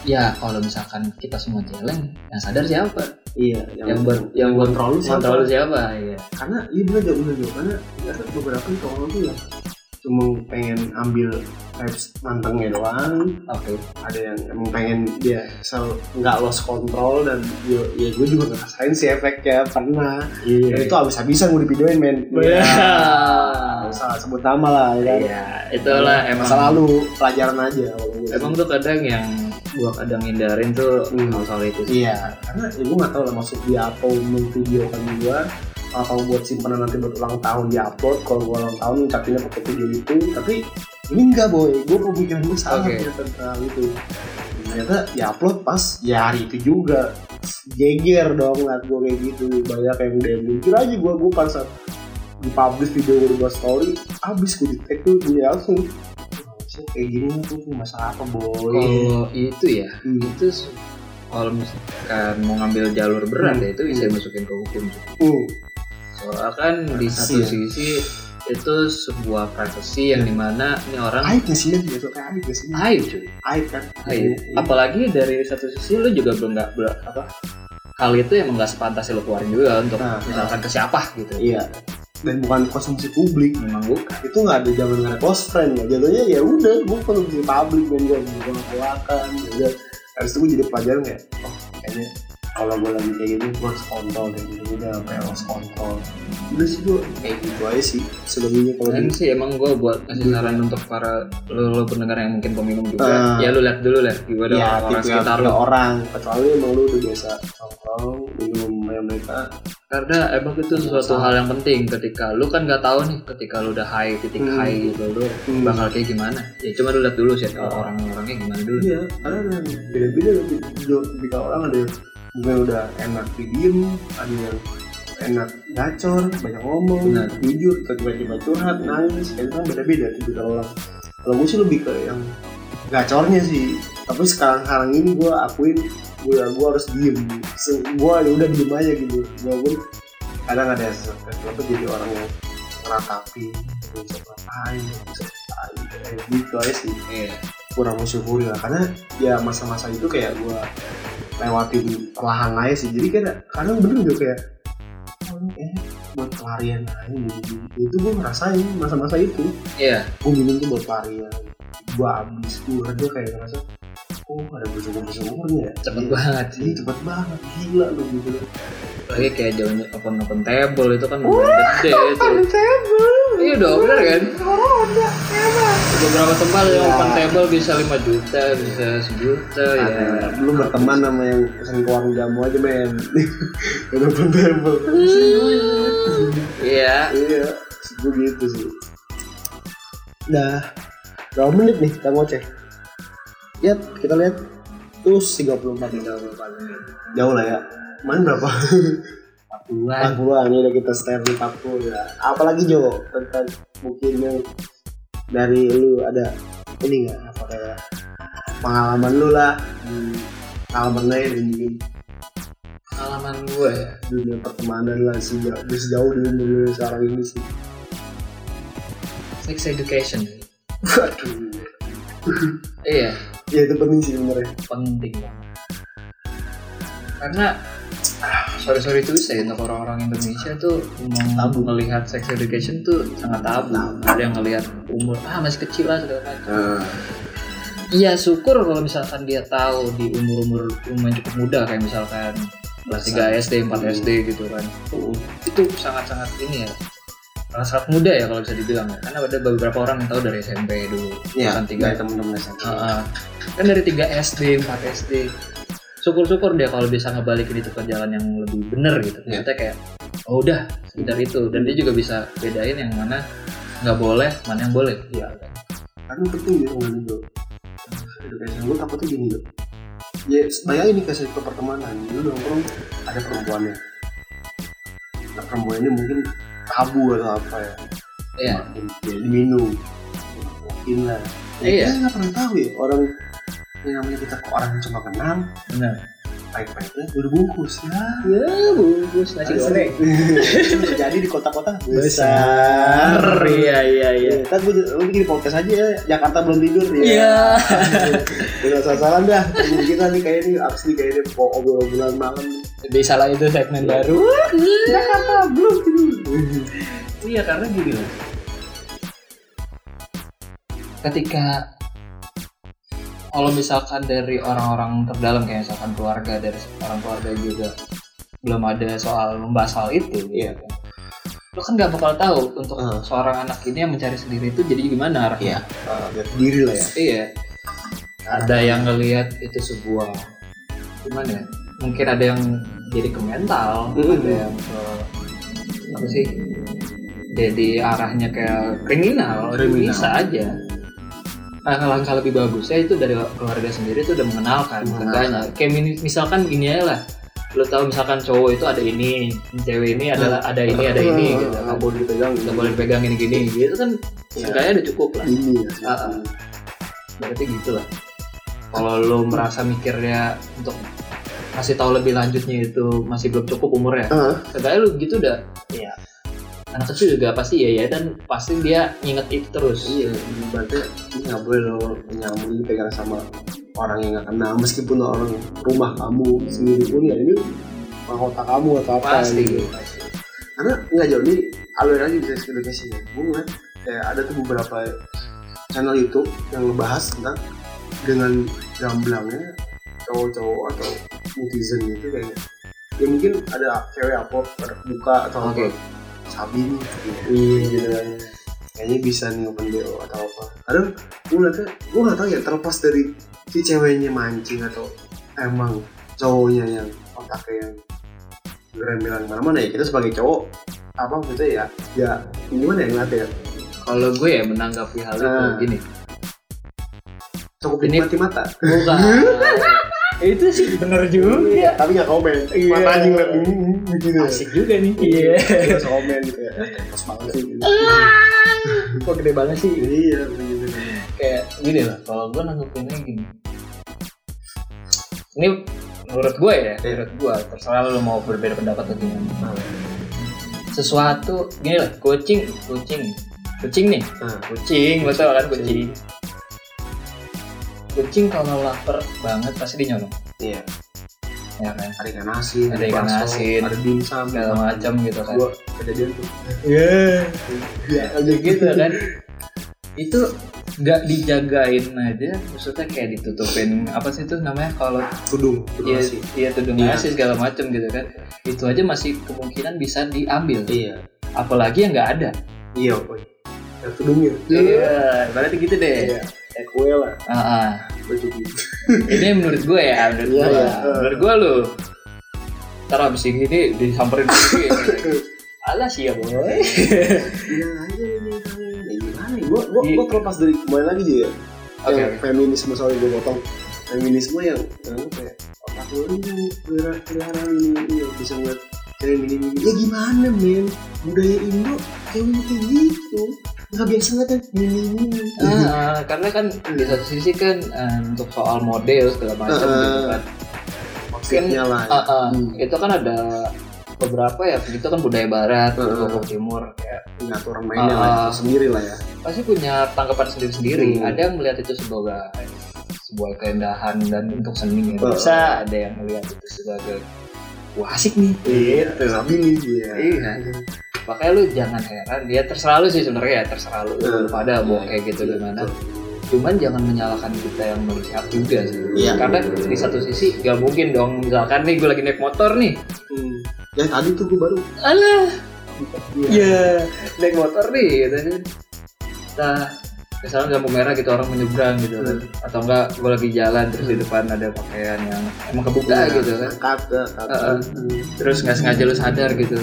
Speaker 3: ya kalau misalkan kita semua jeleng yang sadar siapa
Speaker 2: iya
Speaker 3: yang, buat yang buat
Speaker 2: kontrol lu siapa?
Speaker 3: kontrol siapa? Iya.
Speaker 2: Karena iya bener jauh bener jauh karena ada beberapa itu orang tuh yang cuma pengen ambil vibes mantengnya doang.
Speaker 3: Oke.
Speaker 2: Ada yang emang pengen dia sel nggak lost control dan ya, ya gue juga ngerasain sih efeknya pernah. Dan itu habis-habisan gue divideoin men.
Speaker 3: Iya.
Speaker 2: Nggak usah sebut nama lah ya kan?
Speaker 3: Iya itulah emang
Speaker 2: masa lalu pelajaran aja gue
Speaker 3: emang tuh kadang yang gua kadang hindarin tuh
Speaker 2: Hmm.
Speaker 3: soal itu sih.
Speaker 2: Iya. Karena ya gue nggak tahu lah maksud dia apa memvideokan gue atau buat simpanan nanti buat ulang tahun di upload kalau gue ulang tahun ngucapinnya pakai video itu tapi ini enggak boy. Gue pemikiran gue salah
Speaker 3: Oke.
Speaker 2: ya tentang itu. Ternyata di upload pas ya hari itu juga. Geger dong ngeliat gue kayak gitu. Banyak yang DM mikir aja gue gue pas saat di publish video gue buat story abis gue di tag tuh gue langsung "Maksudnya kayak gini tuh masalah apa boy?
Speaker 3: Kalau itu ya
Speaker 2: Hmm.
Speaker 3: itu kalau misalkan mau ngambil jalur berat
Speaker 2: Hmm.
Speaker 3: ya itu bisa masukin ke hukum
Speaker 2: Hmm.
Speaker 3: soalnya kan di satu
Speaker 2: Iya.
Speaker 3: sisi itu sebuah privasi yang di mana ini orang
Speaker 2: aib gak sih ya tuh kayak aib gak sih?
Speaker 3: Aib cuy.
Speaker 2: Aib kan?
Speaker 3: Aib. Apalagi dari satu sisi lu juga belum nggak belum- apa hal itu emang nggak sepantasnya lu keluarin juga untuk
Speaker 2: Nah,
Speaker 3: misalkan ke siapa gitu.
Speaker 2: Iya dan bukan konsumsi publik.
Speaker 3: Memang bukan.
Speaker 2: Itu nggak ada zaman nggak ada close friend ya. Jatuhnya ya udah gue konsumsi publik dan gue gue ngakuakan ya harus itu gue jadi pelajaran kayak oh kayaknya kalau gue lagi kayak gini gue harus kontrol dan gitu udah kayak harus kontrol. Udah sih gue kayak gitu aja sih selebihnya kalau di
Speaker 3: sih emang gue buat kasih saran untuk para lo, lo pendengar yang mungkin peminum juga
Speaker 2: Ah.
Speaker 3: ya lu lihat dulu lah gimana
Speaker 2: ya
Speaker 3: orang sekitar lo
Speaker 2: orang kecuali emang lu udah biasa nongkrong minum yang mereka
Speaker 3: karena emang itu sesuatu hal yang penting ketika lu kan nggak tahu nih ketika lu udah high titik
Speaker 2: Hmm.
Speaker 3: high gitu lu
Speaker 2: Hmm.
Speaker 3: bakal kayak gimana ya cuma lu lihat dulu sih
Speaker 2: Oh.
Speaker 3: orang-orangnya gimana dulu
Speaker 2: Iya, karena beda-beda tipikal orang ada yang udah enak di diem, ada yang enak gacor, banyak ngomong,
Speaker 3: Benar.
Speaker 2: jujur, tiba-tiba curhat, nangis, itu kan beda-beda tipikal orang. Kalau gue sih lebih ke yang gacornya sih, tapi sekarang-sekarang ini gue akuin gue gue harus diem, gue ya udah diem aja gitu, gue pun kadang ada sesuatu jadi orang yang meratapi, bisa ngapain, bisa ngapain, kayak gitu aja sih.
Speaker 3: Iya.
Speaker 2: Kurang mensyukuri lah. Karena ya masa-masa itu kayak gue lewatin perlahan aja sih. Jadi kayak kadang bener juga kayak oh, ini kayaknya buat pelarian aja gitu. Itu gue ngerasain masa-masa itu.
Speaker 3: Iya.
Speaker 2: Gue minum tuh buat pelarian. Gue abis gue kayak ngerasa oh ada bersyukur bersyukurnya ya?
Speaker 3: Cepet
Speaker 2: Iya.
Speaker 3: banget
Speaker 2: Iya cepet banget. Gila lu gitu.
Speaker 3: Lagi kayak jauhnya open open table itu kan lumayan gede itu iya dong bener kan? Beberapa tempat yang
Speaker 2: Ya.
Speaker 3: open table bisa 5 juta bisa sejuta ya.
Speaker 2: Ada, belum berteman sama yang pesen ke warung jamu aja men udah pun table.
Speaker 3: Iya.
Speaker 2: Iya, gue gitu sih. Nah, berapa menit nih kita ngoceh? Lihat, kita lihat. Terus 34 nih. Jauh lah ya. Mana berapa?
Speaker 3: Bulan
Speaker 2: 40 ini udah kita stand di 40 ya. Apalagi Jo, tentang mungkin yang dari lu ada ini nggak apa kayak pengalaman lu lah di pengalaman lain mungkin
Speaker 3: pengalaman gue ya
Speaker 2: dunia pertemanan lah sejauh, sejauh di umur sekarang ini sih
Speaker 3: sex education
Speaker 2: Waduh.
Speaker 3: iya
Speaker 2: Ya itu penting sih sebenarnya.
Speaker 3: penting. Karena sorry sorry tuh saya untuk orang-orang Indonesia tuh mem-
Speaker 2: Tabu.
Speaker 3: melihat sex education tuh sangat tabu. Ada yang ngelihat umur ah masih kecil lah segala macam.
Speaker 2: Nah,
Speaker 3: iya syukur kalau misalkan dia tahu di umur umur umur cukup muda kayak misalkan kelas 3 SD 4 SD gitu kan. Itu sangat sangat ini ya sangat muda ya kalau bisa dibilang ya karena ada beberapa orang yang tahu dari SMP dulu
Speaker 2: ya,
Speaker 3: bukan tiga
Speaker 2: teman-teman SMP.
Speaker 3: Heeh. kan dari 3 SD 4 SD syukur-syukur dia kalau bisa ngebalikin itu ke jalan yang lebih bener gitu
Speaker 2: Iya.
Speaker 3: kita kayak oh udah sekedar itu dan dia juga bisa bedain yang mana nggak boleh mana yang boleh iya kan?
Speaker 2: Penting ya dengan itu. Education gue takutnya gini loh. Ya, bayangin nih kasih ke pertemanan. Lu nongkrong ada perempuannya. Nah, perempuannya mungkin tabu atau apa ya.
Speaker 3: iya
Speaker 2: ya, diminum. Mungkin lah. Ya,
Speaker 3: Iya.
Speaker 2: Kita nggak pernah tahu ya orang yang namanya kita ke orang yang cuma kenal
Speaker 3: benar
Speaker 2: baik-baiknya udah bungkus ya.
Speaker 3: ya bungkus nasi goreng
Speaker 2: terjadi di kota-kota
Speaker 3: besar iya iya iya
Speaker 2: Iya, kan gue lu bikin podcast aja ya. Jakarta belum tidur ya.
Speaker 3: iya
Speaker 2: Dengan salah-salah dah. Temen kita nih kayak ini abis nih kayak ini mau obrol-obrolan malam.
Speaker 3: di salah itu segmen baru
Speaker 2: Jakarta belum tidur.
Speaker 3: Iya karena gini loh. Ketika kalau misalkan dari orang-orang terdalam kayak misalkan keluarga dari orang keluarga juga belum ada soal membahas hal itu,
Speaker 2: Iya.
Speaker 3: kan? Lo kan nggak bakal tahu untuk
Speaker 2: Ah.
Speaker 3: seorang anak ini yang mencari sendiri itu jadi gimana arahnya.
Speaker 2: Ah, biar diri lah ya.
Speaker 3: Iya. Ada yang ngelihat itu sebuah gimana ya? Mungkin ada yang jadi ke mental,
Speaker 2: Mm-mm.
Speaker 3: ada yang ke apa sih? Jadi arahnya kayak kriminal,
Speaker 2: Kriminal.
Speaker 3: bisa aja. Langkah-langkah lebih bagusnya itu dari keluarga sendiri itu udah mengenalkan seenggaknya. Kayak misalkan gini aja lah. Lo tahu misalkan cowok itu ada ini, cewek ini adalah ada ini, ada ini gitu.
Speaker 2: Nggak
Speaker 3: Nggak
Speaker 2: boleh dipegang.
Speaker 3: nggak boleh pegang ini gini gitu kan
Speaker 2: Iya.
Speaker 3: seenggaknya udah cukup lah.
Speaker 2: Ya.
Speaker 3: Ah, ah. berarti gitu lah kalau lo merasa mikirnya untuk kasih tahu lebih lanjutnya itu masih belum cukup umurnya seenggaknya lo gitu udah ya anak kecil juga pasti ya ya. Dan pasti dia nginget itu terus.
Speaker 2: Iya, berarti ini nggak boleh lo nyambung ini pegang sama orang yang nggak kenal. Meskipun orang rumah kamu sendiri pun ya ini mahkota kamu atau apa
Speaker 3: pasti.
Speaker 2: gitu.
Speaker 3: pasti
Speaker 2: karena nggak jauh nih alur aja bisa edukasi ya gue ngeliat kayak ada tuh beberapa channel YouTube yang ngebahas tentang dengan gamblangnya cowok-cowok atau netizen gitu kayak ya mungkin ada cewek apa pada buka atau
Speaker 3: Oke.
Speaker 2: apa sabi nih
Speaker 3: Iya.
Speaker 2: gitu kan. Kayaknya bisa nih open BO atau apa. Kadang gue ngeliatnya gue nggak tahu ya terlepas dari si ceweknya mancing atau emang cowoknya yang otaknya yang gerembelan mana-mana ya kita sebagai cowok apa maksudnya ya ya gimana ya ngeliatnya ya?
Speaker 3: Kalau gue ya menanggapi hal itu
Speaker 2: Ah.
Speaker 3: gini.
Speaker 2: Cukup
Speaker 3: Ini-
Speaker 2: dinikmati mata.
Speaker 3: Bukan itu sih. Bener juga.
Speaker 2: Tapi nggak komen.
Speaker 3: Iya.
Speaker 2: mata aja ngeliat hmm, gitu
Speaker 3: asik juga nih. Iya.
Speaker 2: Terus komen gitu ya. Pas banget sih. Gitu.
Speaker 3: kok gede banget sih?
Speaker 2: Iya begitu
Speaker 3: kayak gini lah kalau gue nanggepinnya gini. Ini menurut gue ya
Speaker 2: Iya.
Speaker 3: menurut gue terserah lo mau berbeda pendapat atau gimana. Sesuatu gini lah kucing kucing. Kucing nih.
Speaker 2: Nah.
Speaker 3: kucing tau kan kucing kucing kalau lapar banget pasti dia nyolong
Speaker 2: iya
Speaker 3: ya kan
Speaker 2: ada ikan asin
Speaker 3: Ada ikan
Speaker 2: bakso,
Speaker 3: asin,
Speaker 2: ada dimsum
Speaker 3: segala macam gitu kan
Speaker 2: gua kejadian tuh
Speaker 3: ya gitu kan itu nggak dijagain aja maksudnya kayak ditutupin apa sih itu namanya kalau
Speaker 2: tudung tudung
Speaker 3: Iya,
Speaker 2: asin.
Speaker 3: iya tudung
Speaker 2: Iya.
Speaker 3: nasi segala macam gitu kan. Itu aja masih kemungkinan bisa diambil.
Speaker 2: iya
Speaker 3: Apalagi yang nggak ada.
Speaker 2: iya boy ya tudungnya
Speaker 3: Iya, berarti gitu deh.
Speaker 2: iya kue lah
Speaker 3: Ah, ah.
Speaker 2: baju gitu
Speaker 3: Ini menurut gue ya, menurut
Speaker 2: Iya,
Speaker 3: gue.
Speaker 2: iya.
Speaker 3: Menurut gue lu. Ntar abis ini disamperin lagi. Alah sih ya boy.
Speaker 2: iya aja ini ya gimana ya gua gua, gua terlepas dari kembali lagi dia ya
Speaker 3: Oke,
Speaker 2: yang
Speaker 3: oke.
Speaker 2: feminisme soalnya gue potong feminisme yang yang kayak otak lu ini ini ini bisa ngeliat cewek ini ini ya gimana men budaya Indo cewek kayak gitu nggak biasa ngeliat yang ini ini
Speaker 3: Ah, ah, karena kan di satu sisi kan eh, untuk soal model segala macam
Speaker 2: Ah,
Speaker 3: gitu kan.
Speaker 2: maksudnya lah ya.
Speaker 3: Ah, ah.
Speaker 2: Hmm.
Speaker 3: Itu kan ada beberapa ya itu kan budaya barat
Speaker 2: Heeh.
Speaker 3: budaya timur kayak
Speaker 2: ngatur orang mainnya
Speaker 3: Ah.
Speaker 2: lah sendiri lah ya
Speaker 3: pasti punya tanggapan sendiri-sendiri.
Speaker 2: Hmm.
Speaker 3: Ada yang melihat itu sebagai sebuah keindahan dan untuk seni
Speaker 2: Oh.
Speaker 3: bisa, ada yang melihat itu sebagai wah asik nih.
Speaker 2: gitu tapi nih iya
Speaker 3: Iya. Makanya lu jangan heran, dia terserah lu sih sebenarnya ya, terserah lu,
Speaker 2: Hmm.
Speaker 3: pada mau kayak gitu gimana. Cuman jangan menyalahkan kita yang melihat juga sih.
Speaker 2: Iya.
Speaker 3: Karena di satu sisi gak mungkin dong, misalkan nih gue lagi naik motor nih,
Speaker 2: Hmm. ya tadi tuh gue baru
Speaker 3: alah,
Speaker 2: Iya.
Speaker 3: ya naik motor nih, gitu. Nah, misalnya lampu merah gitu orang menyeberang gitu. Kan, atau enggak gue lagi jalan terus di depan ada pakaian yang emang kebuka gitu kan.
Speaker 2: kata kata
Speaker 3: Heeh. terus nggak sengaja lu sadar gitu.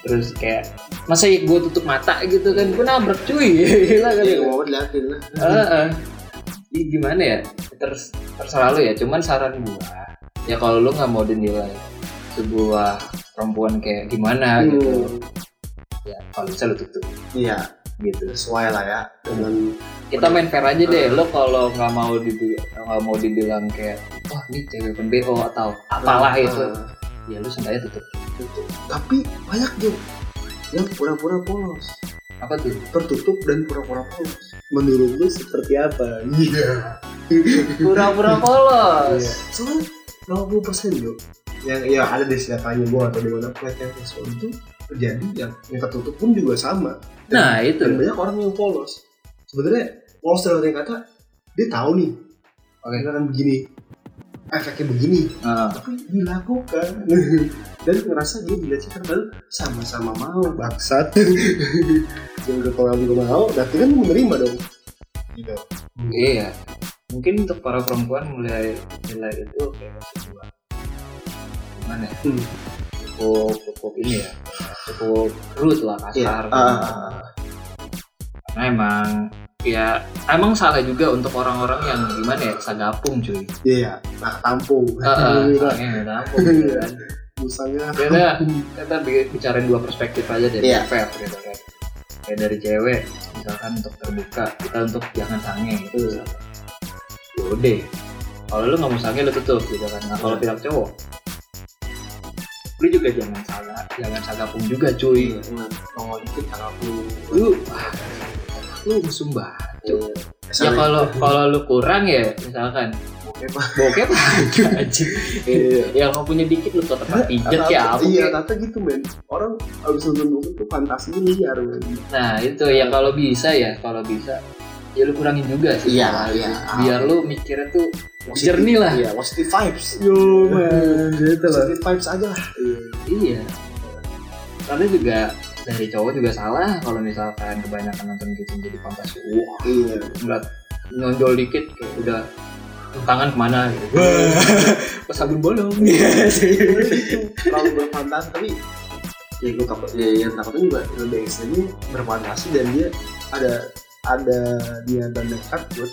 Speaker 3: Terus kayak masa ya gue tutup mata gitu kan? Gue nabrak cuy. Gila kali
Speaker 2: ya mau liatin lah.
Speaker 3: Heeh. Ih, gimana ya? Ters, terserah lu ya. Cuman saran gua ya kalau lu nggak mau dinilai sebuah perempuan kayak gimana gitu.
Speaker 2: Hmm.
Speaker 3: ya kalau bisa lu tutup.
Speaker 2: Iya
Speaker 3: gitu.
Speaker 2: Sesuai lah ya. Dengan
Speaker 3: kita main fair aja deh. Lo kalau nggak mau dibilang nggak mau dibilang kayak wah ini cewek pembo atau apalah itu.
Speaker 2: Ah,
Speaker 3: ya lu seenggaknya tutup.
Speaker 2: Itu. tapi banyak juga yang pura-pura polos.
Speaker 3: Apa tuh?
Speaker 2: Tertutup dan pura-pura polos. Menurut lu seperti apa? Iya.
Speaker 3: Pura-pura polos.
Speaker 2: Soalnya 80 persen yuk yang ya ada di datanya gua atau di mana pelecehan seksual itu terjadi yang yang tertutup pun juga sama
Speaker 3: nah itu
Speaker 2: dan banyak orang yang polos sebenarnya polos dalam arti kata dia tahu nih
Speaker 3: Oke.
Speaker 2: kan begini efeknya begini
Speaker 3: Ah.
Speaker 2: tapi dilakukan dan ngerasa dia dilecehkan padahal sama-sama mau bangsat yang udah kalau juga mau berarti kan menerima dong gitu
Speaker 3: Iya. Mungkin untuk para perempuan mulai nilai itu kayak sebuah gimana ya?
Speaker 2: Hmm.
Speaker 3: Cukup, cukup ini ya. Cukup rude lah kasar.
Speaker 2: Iya. Ah.
Speaker 3: Karena emang ya emang salah juga untuk orang-orang yang gimana ya sagapung cuy.
Speaker 2: iya nah tampung
Speaker 3: salahnya nggak tampung gitu kan.
Speaker 2: musangnya
Speaker 3: Kita kita bi- bicarain dua perspektif aja dari
Speaker 2: Iya.
Speaker 3: fair gitu kan. Kayak dari cewek misalkan untuk terbuka, kita untuk jangan sange gitu. Yaudah. Kalau lu nggak mau sange lu tutup gitu kan. Nah kalau pihak cowok, lu juga jangan salah, jangan sagapung juga cuy.
Speaker 2: nongol dikit kakak lu
Speaker 3: Lu, ah, lu mesum banget. Ya kalau kalau lu kurang ya misalkan.
Speaker 2: Oke, Pak.
Speaker 3: bokep aja anjing. Yang mau punya dikit lu tetap pijet ya apa?
Speaker 2: Iya kata gitu men. Orang abis nonton buku tuh fantasi liar
Speaker 3: Nah itu yang kalau bisa ya kalau bisa ya lu kurangin juga sih.
Speaker 2: Iya,
Speaker 3: Nah,
Speaker 2: iya.
Speaker 3: Biar lu mikirnya tuh jernih lah.
Speaker 2: iya positive vibes
Speaker 3: Yo man, gitu
Speaker 2: positive vibes aja lah
Speaker 3: Iya. Karena juga dari cowok juga salah kalau misalkan kebanyakan nonton gitu jadi fantasi. Wah,
Speaker 2: iya
Speaker 3: ngeliat nonjol dikit kayak udah tangan ke mana gitu. Pas sabun bolong.
Speaker 2: gitu terlalu berfantasi tapi ya gue takut ya yang takutnya juga lebih ekstrimnya berfantasi dan dia ada ada dia dan dekat buat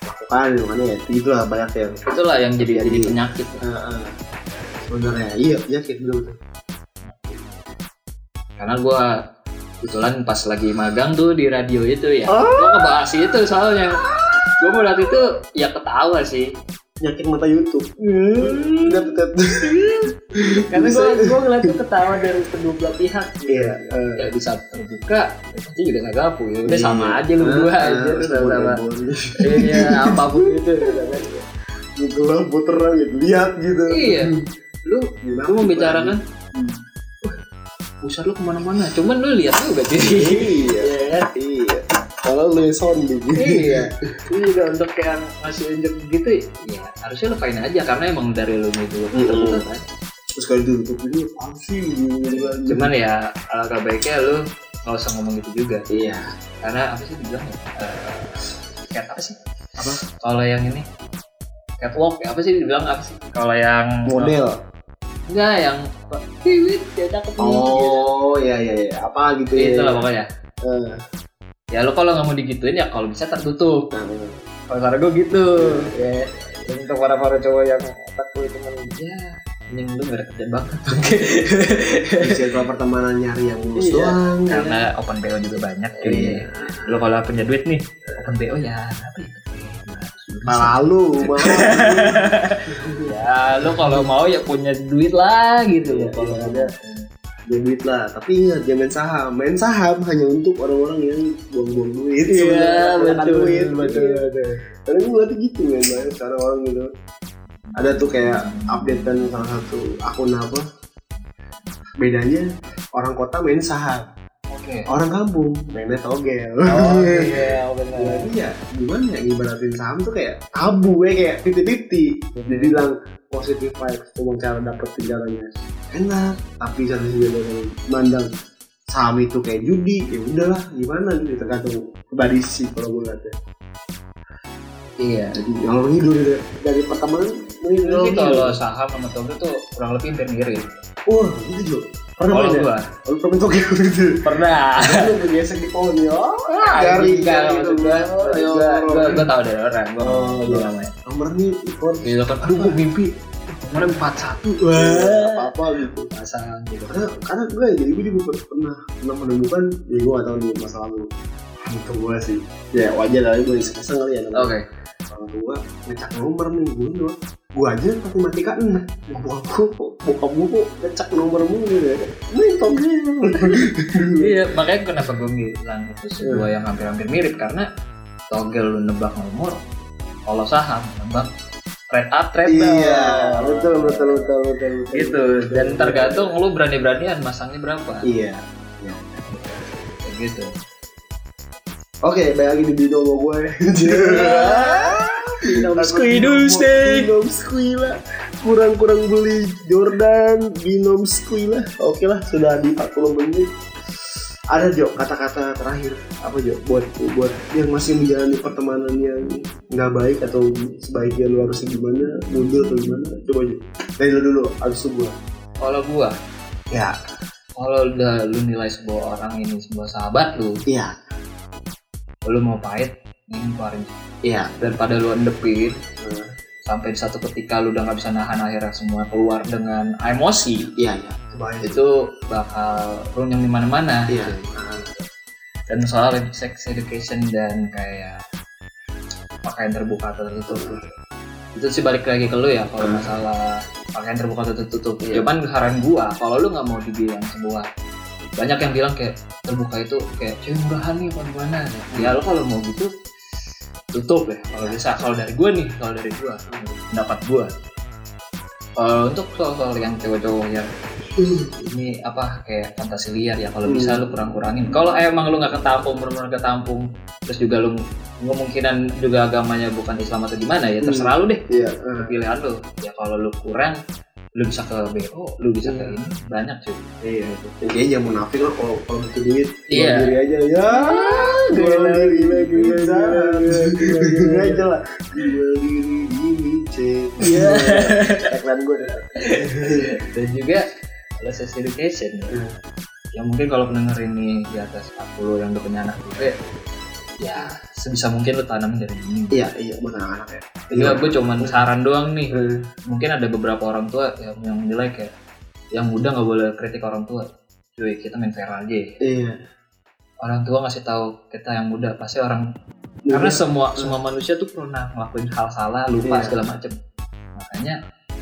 Speaker 2: lakukan gimana ya itulah banyak yang
Speaker 3: Itulah yang jadi jadi
Speaker 2: Jadi-
Speaker 3: penyakit.
Speaker 2: eh, eh, sebenarnya iya penyakit dulu tuh
Speaker 3: Karena gua kebetulan pas lagi magang tuh di radio itu ya.
Speaker 2: Oh.
Speaker 3: Gua ngebahas itu soalnya. Gua melihat itu ya ketawa sih.
Speaker 2: Penyakit mata YouTube dekat dekat
Speaker 3: Karena gua gua ngeliat tuh ketawa dari kedua belah pihak.
Speaker 2: iya eh.
Speaker 3: Ya di saat terbuka, ya pasti juga nggak gapu ya. Udah
Speaker 2: Iya.
Speaker 3: sama aja lu dua
Speaker 2: Eh,
Speaker 3: aja
Speaker 2: eh,
Speaker 3: sama. Iya, apa pun itu gitu kan.
Speaker 2: gelap buat terang gitu lihat gitu
Speaker 3: Iya. Lu
Speaker 2: Gimana
Speaker 3: lu membicarakan
Speaker 2: Hmm.
Speaker 3: "Wah, pusat lu ke mana-mana. Cuman lu lihat juga jadi.
Speaker 2: iya
Speaker 3: Iya kan?
Speaker 2: iya kalau lu yang sounding
Speaker 3: iya. Ini juga untuk yang masih unjuk gitu ya harusnya fine aja karena emang dari lu itu
Speaker 2: Mm-mm.
Speaker 3: kan
Speaker 2: terus kalau ditutup sih gitu kan.
Speaker 3: cuman ya alangkah baiknya lu nggak usah ngomong gitu juga.
Speaker 2: Iya.
Speaker 3: Karena apa sih dibilang ya? Eh, cat apa sih?
Speaker 2: Apa?
Speaker 3: kalau yang ini catwalk ya apa sih dibilang apa sih? Kalau yang
Speaker 2: model.
Speaker 3: Enggak yang Wiwit, dia cakep
Speaker 2: oh iya iya iya. Apa gitu ya?
Speaker 3: itu lah pokoknya.
Speaker 2: Eh,
Speaker 3: ya lo kalau nggak mau digituin ya kalau bisa tertutup.
Speaker 2: Nah,
Speaker 3: kalau cara gue gitu. Ya Dan untuk para para cowok yang otakku itu kan ya anjing lu gak ada kerjaan banget.
Speaker 2: Di circle pertemanan nyari yang lulus
Speaker 3: Iya.
Speaker 2: doang
Speaker 3: karena open BO juga banyak
Speaker 2: Iya.
Speaker 3: lo kalau punya duit nih open BO ya apa ya?
Speaker 2: Malah lu malah
Speaker 3: ya lu kalau mau ya punya duit lah gitu loh kalau
Speaker 2: Iya,
Speaker 3: ada
Speaker 2: punya duit lah. Tapi ingat jangan main saham. Main saham hanya untuk orang-orang yang buang-buang duit.
Speaker 3: Iya
Speaker 2: kebanyakan
Speaker 3: betul
Speaker 2: duit
Speaker 3: betul. betul
Speaker 2: karena gue ngeliatnya gitu men banyak sekarang orang gitu. Ada tuh kayak update kan salah satu akun apa? Bedanya orang kota main saham.
Speaker 3: Oke.
Speaker 2: Orang kampung mainnya togel.
Speaker 3: Oh iya benar.
Speaker 2: Jadi ya gimana ya ngibaratin saham tuh kayak tabu ya kayak fifty-fifty dibilang positive vibes cuma cara dapetin jalannya enak tapi satu sisi dari mandang saham itu kayak judi ya udahlah gimana gitu tergantung pribadi sih kalau gue lihatnya
Speaker 3: iya
Speaker 2: jadi kalau hidup dari, dari pertemanan
Speaker 3: Lu kalau saham sama togel tuh kurang lebih hampir mirip.
Speaker 2: wah itu Jo pernah
Speaker 3: Kalau
Speaker 2: ya?
Speaker 3: gua
Speaker 2: kalau pernah togel gitu
Speaker 3: pernah.
Speaker 2: lu bergesek di pohon ya
Speaker 3: Garing kan
Speaker 2: gitu.
Speaker 3: maksud gua. Gua tahu dari orang. Gua
Speaker 2: Oh, iya. nomor nih
Speaker 3: Gitu kan. Aduh gua mimpi kemarin 41
Speaker 2: apa apa gitu
Speaker 3: pasang gitu.
Speaker 2: karena karena gue jadi gue juga pernah pernah menemukan ya gue gak tahu nih masa lalu. Itu gue sih. Ya wajar lah gue iseng iseng kali ya.
Speaker 3: Oke.
Speaker 2: kalau gue ngecek nomor nih gue doang. Gue aja tapi matikan bokap gue bokap gue kok ngecek nomor mulu ya. Main togel
Speaker 3: Iya, makanya kenapa gue bilang itu sebuah yang hampir-hampir mirip. Karena togel lu nebak nomor, kalau saham nebak trade up, trade down.
Speaker 2: iya betul betul betul betul betul
Speaker 3: Gitu. Dan tergantung lu berani-beranian masangnya berapa.
Speaker 2: iya
Speaker 3: Kayak gitu.
Speaker 2: oke balik lagi di binomo gue
Speaker 1: Binom squidul steak.
Speaker 2: Binom squila kurang-kurang beli Jordan binom squila oke lah sudah di 40 menit ada Jo kata-kata terakhir. Apa Jo? Buat buat yang masih menjalani pertemanan yang nggak baik atau sebaiknya lu harus gimana mundur atau gimana coba Jo. Dari lu dulu abis itu gua.
Speaker 3: Kalau gua,
Speaker 2: ya.
Speaker 3: Kalau udah lu nilai sebuah orang ini sebuah sahabat lu,
Speaker 2: iya.
Speaker 3: lu mau pahit, ini keluarin.
Speaker 2: iya.
Speaker 3: Daripada lu endepin,
Speaker 2: Nah,
Speaker 3: sampai di satu ketika lu udah nggak bisa nahan akhirnya semua keluar dengan emosi,
Speaker 2: iya iya kebayang
Speaker 3: itu bakal runyam di mana-mana.
Speaker 2: iya
Speaker 3: gitu.
Speaker 2: Nah,
Speaker 3: dan soal sex education dan kayak pakaian terbuka atau tertutup itu sih balik lagi ke lu ya kalau
Speaker 2: Hmm.
Speaker 3: masalah pakaian terbuka atau tertutup
Speaker 2: Iya.
Speaker 3: cuman saran gua kalau lu nggak mau dibilang sebuah banyak yang bilang kayak terbuka itu kayak cewek murahan nih apa gimana ya lu kalau mau gitu tutup ya kalau bisa. Kalau dari gua nih kalau dari gua pendapat gua. Kalau untuk soal-soal yang cowok-cowok yang ini apa kayak fantasi liar ya kalau
Speaker 2: Hmm.
Speaker 3: bisa lu kurang-kurangin. Kalau emang lu nggak ketampung benar-benar ketampung terus juga lu kemungkinan juga agamanya bukan Islam atau gimana ya terserah lu deh.
Speaker 2: Iya eh,
Speaker 3: pilihan lu. Ya kalau lu kurang lu bisa ke BO lu bisa ke ini banyak cuy
Speaker 2: iya ya, kayaknya jangan munafik lah kalau kalau butuh duit.
Speaker 3: Iya.
Speaker 2: diri aja. Ya gila gila gila gila gila aja. lah. Jual diri ini cek
Speaker 3: Iya.
Speaker 2: tagline gue
Speaker 3: dan juga ada sex education. Ya. Yang mungkin kalau pendengar ini di atas 40 yang udah punya anak juga ya sebisa mungkin lu tanamin dari dini
Speaker 2: iya iya buat anak-anak ya
Speaker 3: Jadi gue cuman saran doang nih.
Speaker 2: Hmm.
Speaker 3: Mungkin ada beberapa orang tua yang, yang menilai kayak yang muda nggak boleh kritik orang tua. Cuy, kita main fair aja.
Speaker 2: iya
Speaker 3: Orang tua ngasih tahu kita yang muda pasti orang karena semua semua manusia tuh pernah ngelakuin hal salah, lupa
Speaker 2: Iya.
Speaker 3: segala macem. Makanya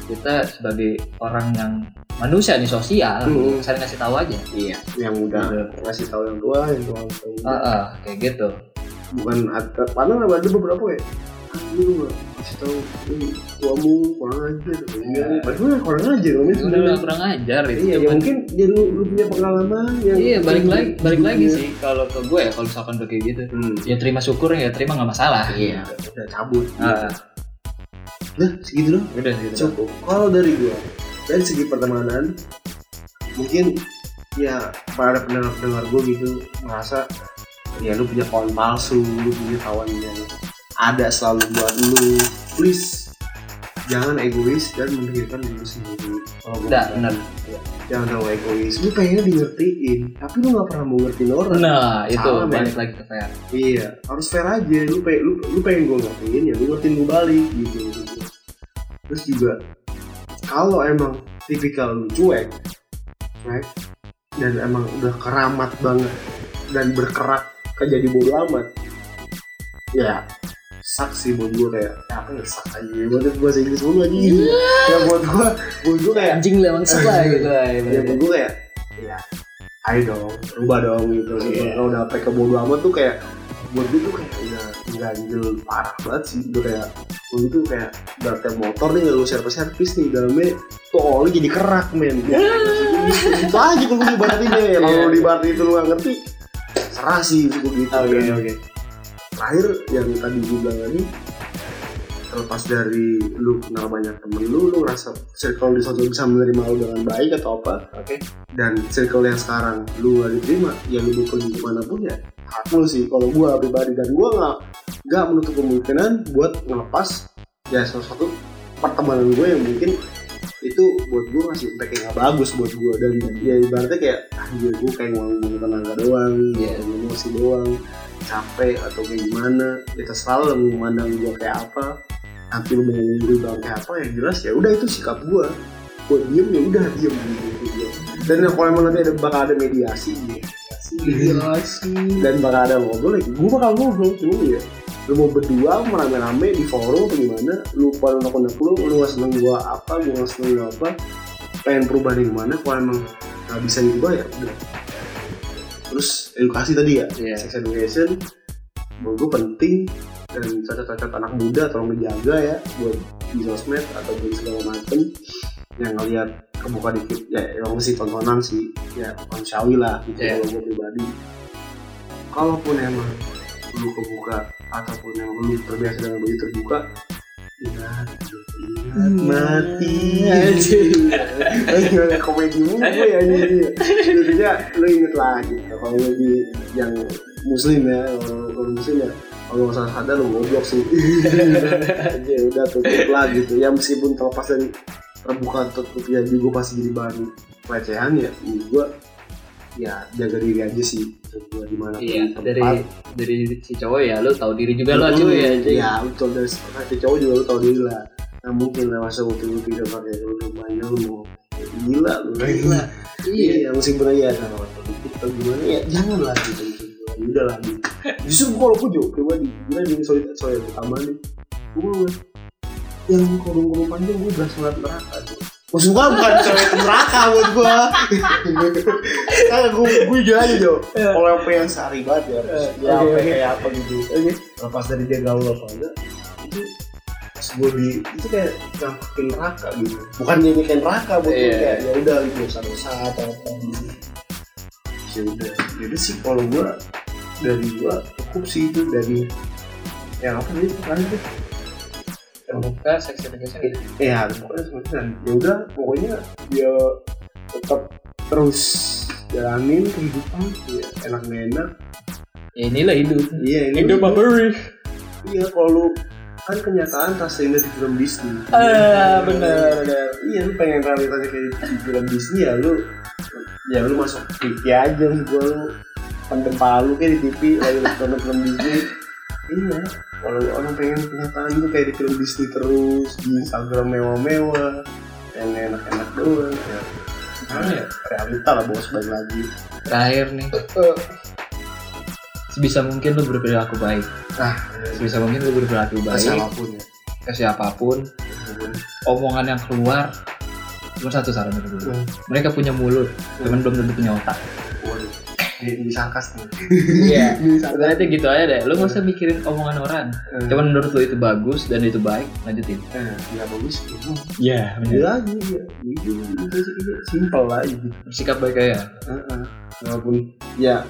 Speaker 3: kita sebagai orang yang manusia nih sosial,
Speaker 2: Hmm.
Speaker 3: saling ngasih tahu aja.
Speaker 2: iya yang udah ngasih tahu yang tua yang tua yang tua.
Speaker 3: Ah, ah, kayak gitu.
Speaker 2: Bukan ada padahal ada beberapa kayak ah, lu nggak kasih tahu "Ih, tuamu kurang ajar iya padahal kurang ajar
Speaker 3: Itu
Speaker 2: sebenarnya
Speaker 3: udah kurang ajar itu.
Speaker 2: iya ya mungkin dia lu, lu punya pengalaman yang
Speaker 3: Iya balik lagi balik lagi
Speaker 2: Iya.
Speaker 3: sih kalau ke gue ya kalau misalkan udah kayak gitu
Speaker 2: hmm.
Speaker 3: ya terima syukur ya terima nggak masalah
Speaker 2: iya udah cabut
Speaker 3: Ah,
Speaker 2: Nah, segitu dong.
Speaker 3: udah gitu
Speaker 2: Cukup. Kalau dari gua, dari segi pertemanan, mungkin ya para pendengar-pendengar gua gitu merasa ya lu punya kawan palsu, lu punya kawan yang ada selalu buat lu. Please jangan egois dan memikirkan diri sendiri. Bilang,
Speaker 3: benar
Speaker 2: jangan terlalu egois. Lu pengen di ngertiin, tapi lu nggak pernah mau ngertiin orang.
Speaker 3: nah itu
Speaker 2: Salah,
Speaker 3: balik lagi ke fair
Speaker 2: Iya, harus fair aja. Lu pengen lu, lu pengen gue ngertiin ya, lu ngertiin gue balik gitu, gitu. Terus juga kalau emang tipikal lu cuek, cuek dan emang udah keramat banget dan berkerak ke jadi bodo amat, ya. Sak sih buat gue kayak apa ya sak aja. Buat bahasa Inggris mulu aja ya buat gue buat gue kayak
Speaker 3: anjing lah suka gitu
Speaker 2: ya buat gue kayak ya ayo dong rubah dong gitu.
Speaker 3: Iya.
Speaker 2: kalau udah sampai ke bodo amat tuh kayak buat gue tuh kayak udah ganjel parah banget sih. Gue kayak gue tuh kayak udah kayak motor nih lu servis servis nih. Dalamnya tuh oli jadi kerak men. Itu aja kalau gue ibaratinnya ya. Kalau
Speaker 3: Iya.
Speaker 2: lu dibaratin itu lu gak ngerti serah sih gue gitu
Speaker 3: Oke,
Speaker 2: kan.
Speaker 3: oke.
Speaker 2: terakhir yang tadi gue bilang tadi terlepas dari lu kenal banyak temen lu lu ngerasa circle di suatu bisa menerima lu dengan baik atau apa
Speaker 3: Oke.
Speaker 2: dan circle yang sekarang lu gak diterima ya lu mau pergi ke mana pun ya hak lu sih kalau gua pribadi dan gua nggak nggak menutup kemungkinan buat ngelepas ya salah satu pertemanan gue yang mungkin itu buat gue ngasih impact yang gak bagus buat gue dan ya ibaratnya kayak ah iya gue kayak ngomong tenaga doang ngomong emosi doang. Capek atau kayak gimana? Ya terserah lo mau memandang gue kayak apa. Nanti lu mau ngomong gue bilang kayak apa ya jelas ya udah itu sikap gue gue diem ya udah diem. Gitu dan kalau emang nanti ada bakal ada mediasi mediasi mediasi dan bakal ada ngobrol lagi gue bakal ngobrol cuma ya lu mau berdua mau rame-rame di forum atau gimana lu pada unek lu lu gak seneng gua apa gua gak seneng gua apa pengen perubahan di mana kalau emang gak bisa diubah ya udah. Terus edukasi tadi ya
Speaker 3: Iya.
Speaker 2: sex education menurut gue penting dan cacat-cacat anak muda tolong dijaga ya buat di sosmed atau di segala macem yang ngeliat kebuka dikit. Ya emang sih tontonan sih. Ya manusiawi lah gitu
Speaker 3: Iya.
Speaker 2: kalau gue pribadi. Kalaupun emang lu kebuka ataupun yang lu terbiasa dengan baju terbuka ingat ingat mati. Gimana komedi mulu ya ini. Jadinya lu inget lah gitu. Kalau lu di yang muslim ya kalau muslim ya kalau nggak salah sadar lu goblok sih. Ya udah tutup lah gitu. Ya meskipun terlepas dari terbuka tutup ya juga pasti jadi bahan pelecehan ya gua ya jaga diri aja sih menurut gua di mana
Speaker 3: Iya, dari dari si cowok ya lu tahu diri juga lah cuy ya. cuy.
Speaker 2: ya betul dari si cowok juga lu tau diri lah. Nah mungkin lah masa waktu lu tidak pakai lu rumahnya lu mau gila lu gila.
Speaker 3: Iya.
Speaker 2: iya meskipun aja ada waktu dikit atau gimana ya jangan lah gitu. Ya udah lah gitu. Justru gua kalau gua juga pribadi jadi soal soal yang pertama nih. Gua yang kurung-kurung panjang gua berasa ngeliat neraka tuh Maksud gua bukan cewek neraka buat gua. Kan gua, gua jujur aja Jo. Kalau yang pengen sehari banget ya Ya
Speaker 3: Oke,
Speaker 2: apa
Speaker 3: oke.
Speaker 2: kayak apa gitu. Lepas dari dia gaul apa enggak Itu gua di Itu kayak nyampekin neraka gitu. Bukan dia kayak neraka buat gua
Speaker 3: Iya.
Speaker 2: kayak ya udah gitu dosa-dosa atau apa gitu Ya udah Jadi sih kalau gua Dari gua cukup sih itu dari Yang apa tadi kan itu
Speaker 3: Terbuka seks education gitu.
Speaker 2: ya pokoknya semacam ya udah pokoknya dia tetap terus jalanin kehidupan ya enak gak enak
Speaker 3: Ya inilah hidup.
Speaker 2: iya ini
Speaker 3: Hidup beri?
Speaker 2: iya kalau lu kan kenyataan tak seindah di film Disney
Speaker 3: Ah, benar, benar.
Speaker 2: iya lu pengen realitanya kayak di film Disney ya lu ya lu masuk TV aja gua lu pandem palu kayak di TV lagi nonton film Disney iya kalau orang pengen kenyataan tuh kayak di film Disney terus di Instagram mewah-mewah yang enak-enak doang ya Gimana ya realita lah bos balik lagi
Speaker 3: Terakhir nih. Sebisa mungkin lu berperilaku baik.
Speaker 2: nah
Speaker 3: Sebisa mungkin lu berperilaku
Speaker 2: ke
Speaker 3: baik
Speaker 2: siapa pun ya
Speaker 3: ke siapa pun. Omongan yang keluar cuma satu saran dari gue.
Speaker 2: Hmm.
Speaker 3: Mereka punya mulut, cuman belum tentu punya otak.
Speaker 2: Waduh di, di sarkas nih
Speaker 3: Iya. Berarti gitu aja deh. Lu gak usah mikirin omongan orang.
Speaker 2: Eh,
Speaker 3: Cuman menurut lu itu bagus dan itu baik, lanjutin.
Speaker 2: eh, ya bagus
Speaker 3: Iya,
Speaker 2: ya lagi ya itu sih ini simple lah gitu
Speaker 3: Bersikap baik aja.
Speaker 2: Heeh. walaupun ya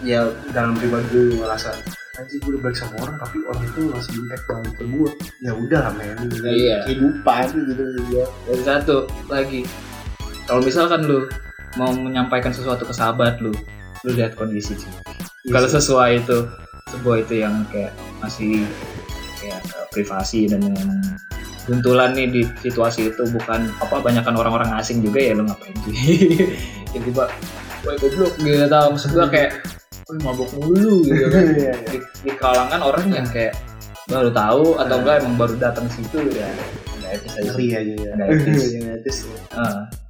Speaker 2: ya dalam pribadi gue ngerasa anjir gue udah baik sama orang tapi orang itu ngasih impact banget ke gue ya udah lah men
Speaker 3: Iya.
Speaker 2: kehidupan gitu juga
Speaker 3: Dan satu lagi, kalau misalkan lu mau menyampaikan sesuatu ke sahabat lu, lu lihat kondisi sih. Kalau sesuai itu, sebuah itu yang kayak masih kayak eh, privasi dan yang buntulan nih di situasi itu bukan apa banyakan orang-orang asing juga ya lu ngapain sih? Tiba-tiba wah goblok gitu tau. Maksud gua kayak wah mabok mulu gitu kan.
Speaker 2: Iya, iya.
Speaker 3: di, di kalangan orang yang kayak baru tahu atau enggak emang baru datang situ ya. Nggak etis aja sih.
Speaker 2: Ya
Speaker 3: Nggak etis.
Speaker 2: Yang etis ya Iya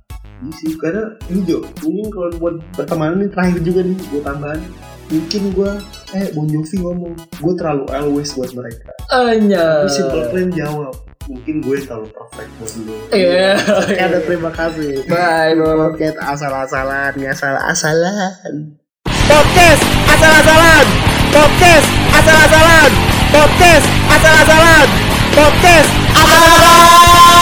Speaker 2: sih karena ini Jo mungkin kalau buat pertemanan ini terakhir juga nih gue tambahan mungkin gue eh Bon Jovi ngomong gue terlalu always buat mereka
Speaker 3: Anya.
Speaker 2: Tapi simple plan jawab. Mungkin gue yang terlalu perfect buat lu.
Speaker 3: Iya.
Speaker 2: Ada terima kasih.
Speaker 3: Bye, bro.
Speaker 2: Podcast asal-asalan, nggak asal-asalan.
Speaker 1: Podcast asal-asalan. Podcast asal-asalan. Podcast asal-asalan. Podcast asal-asalan.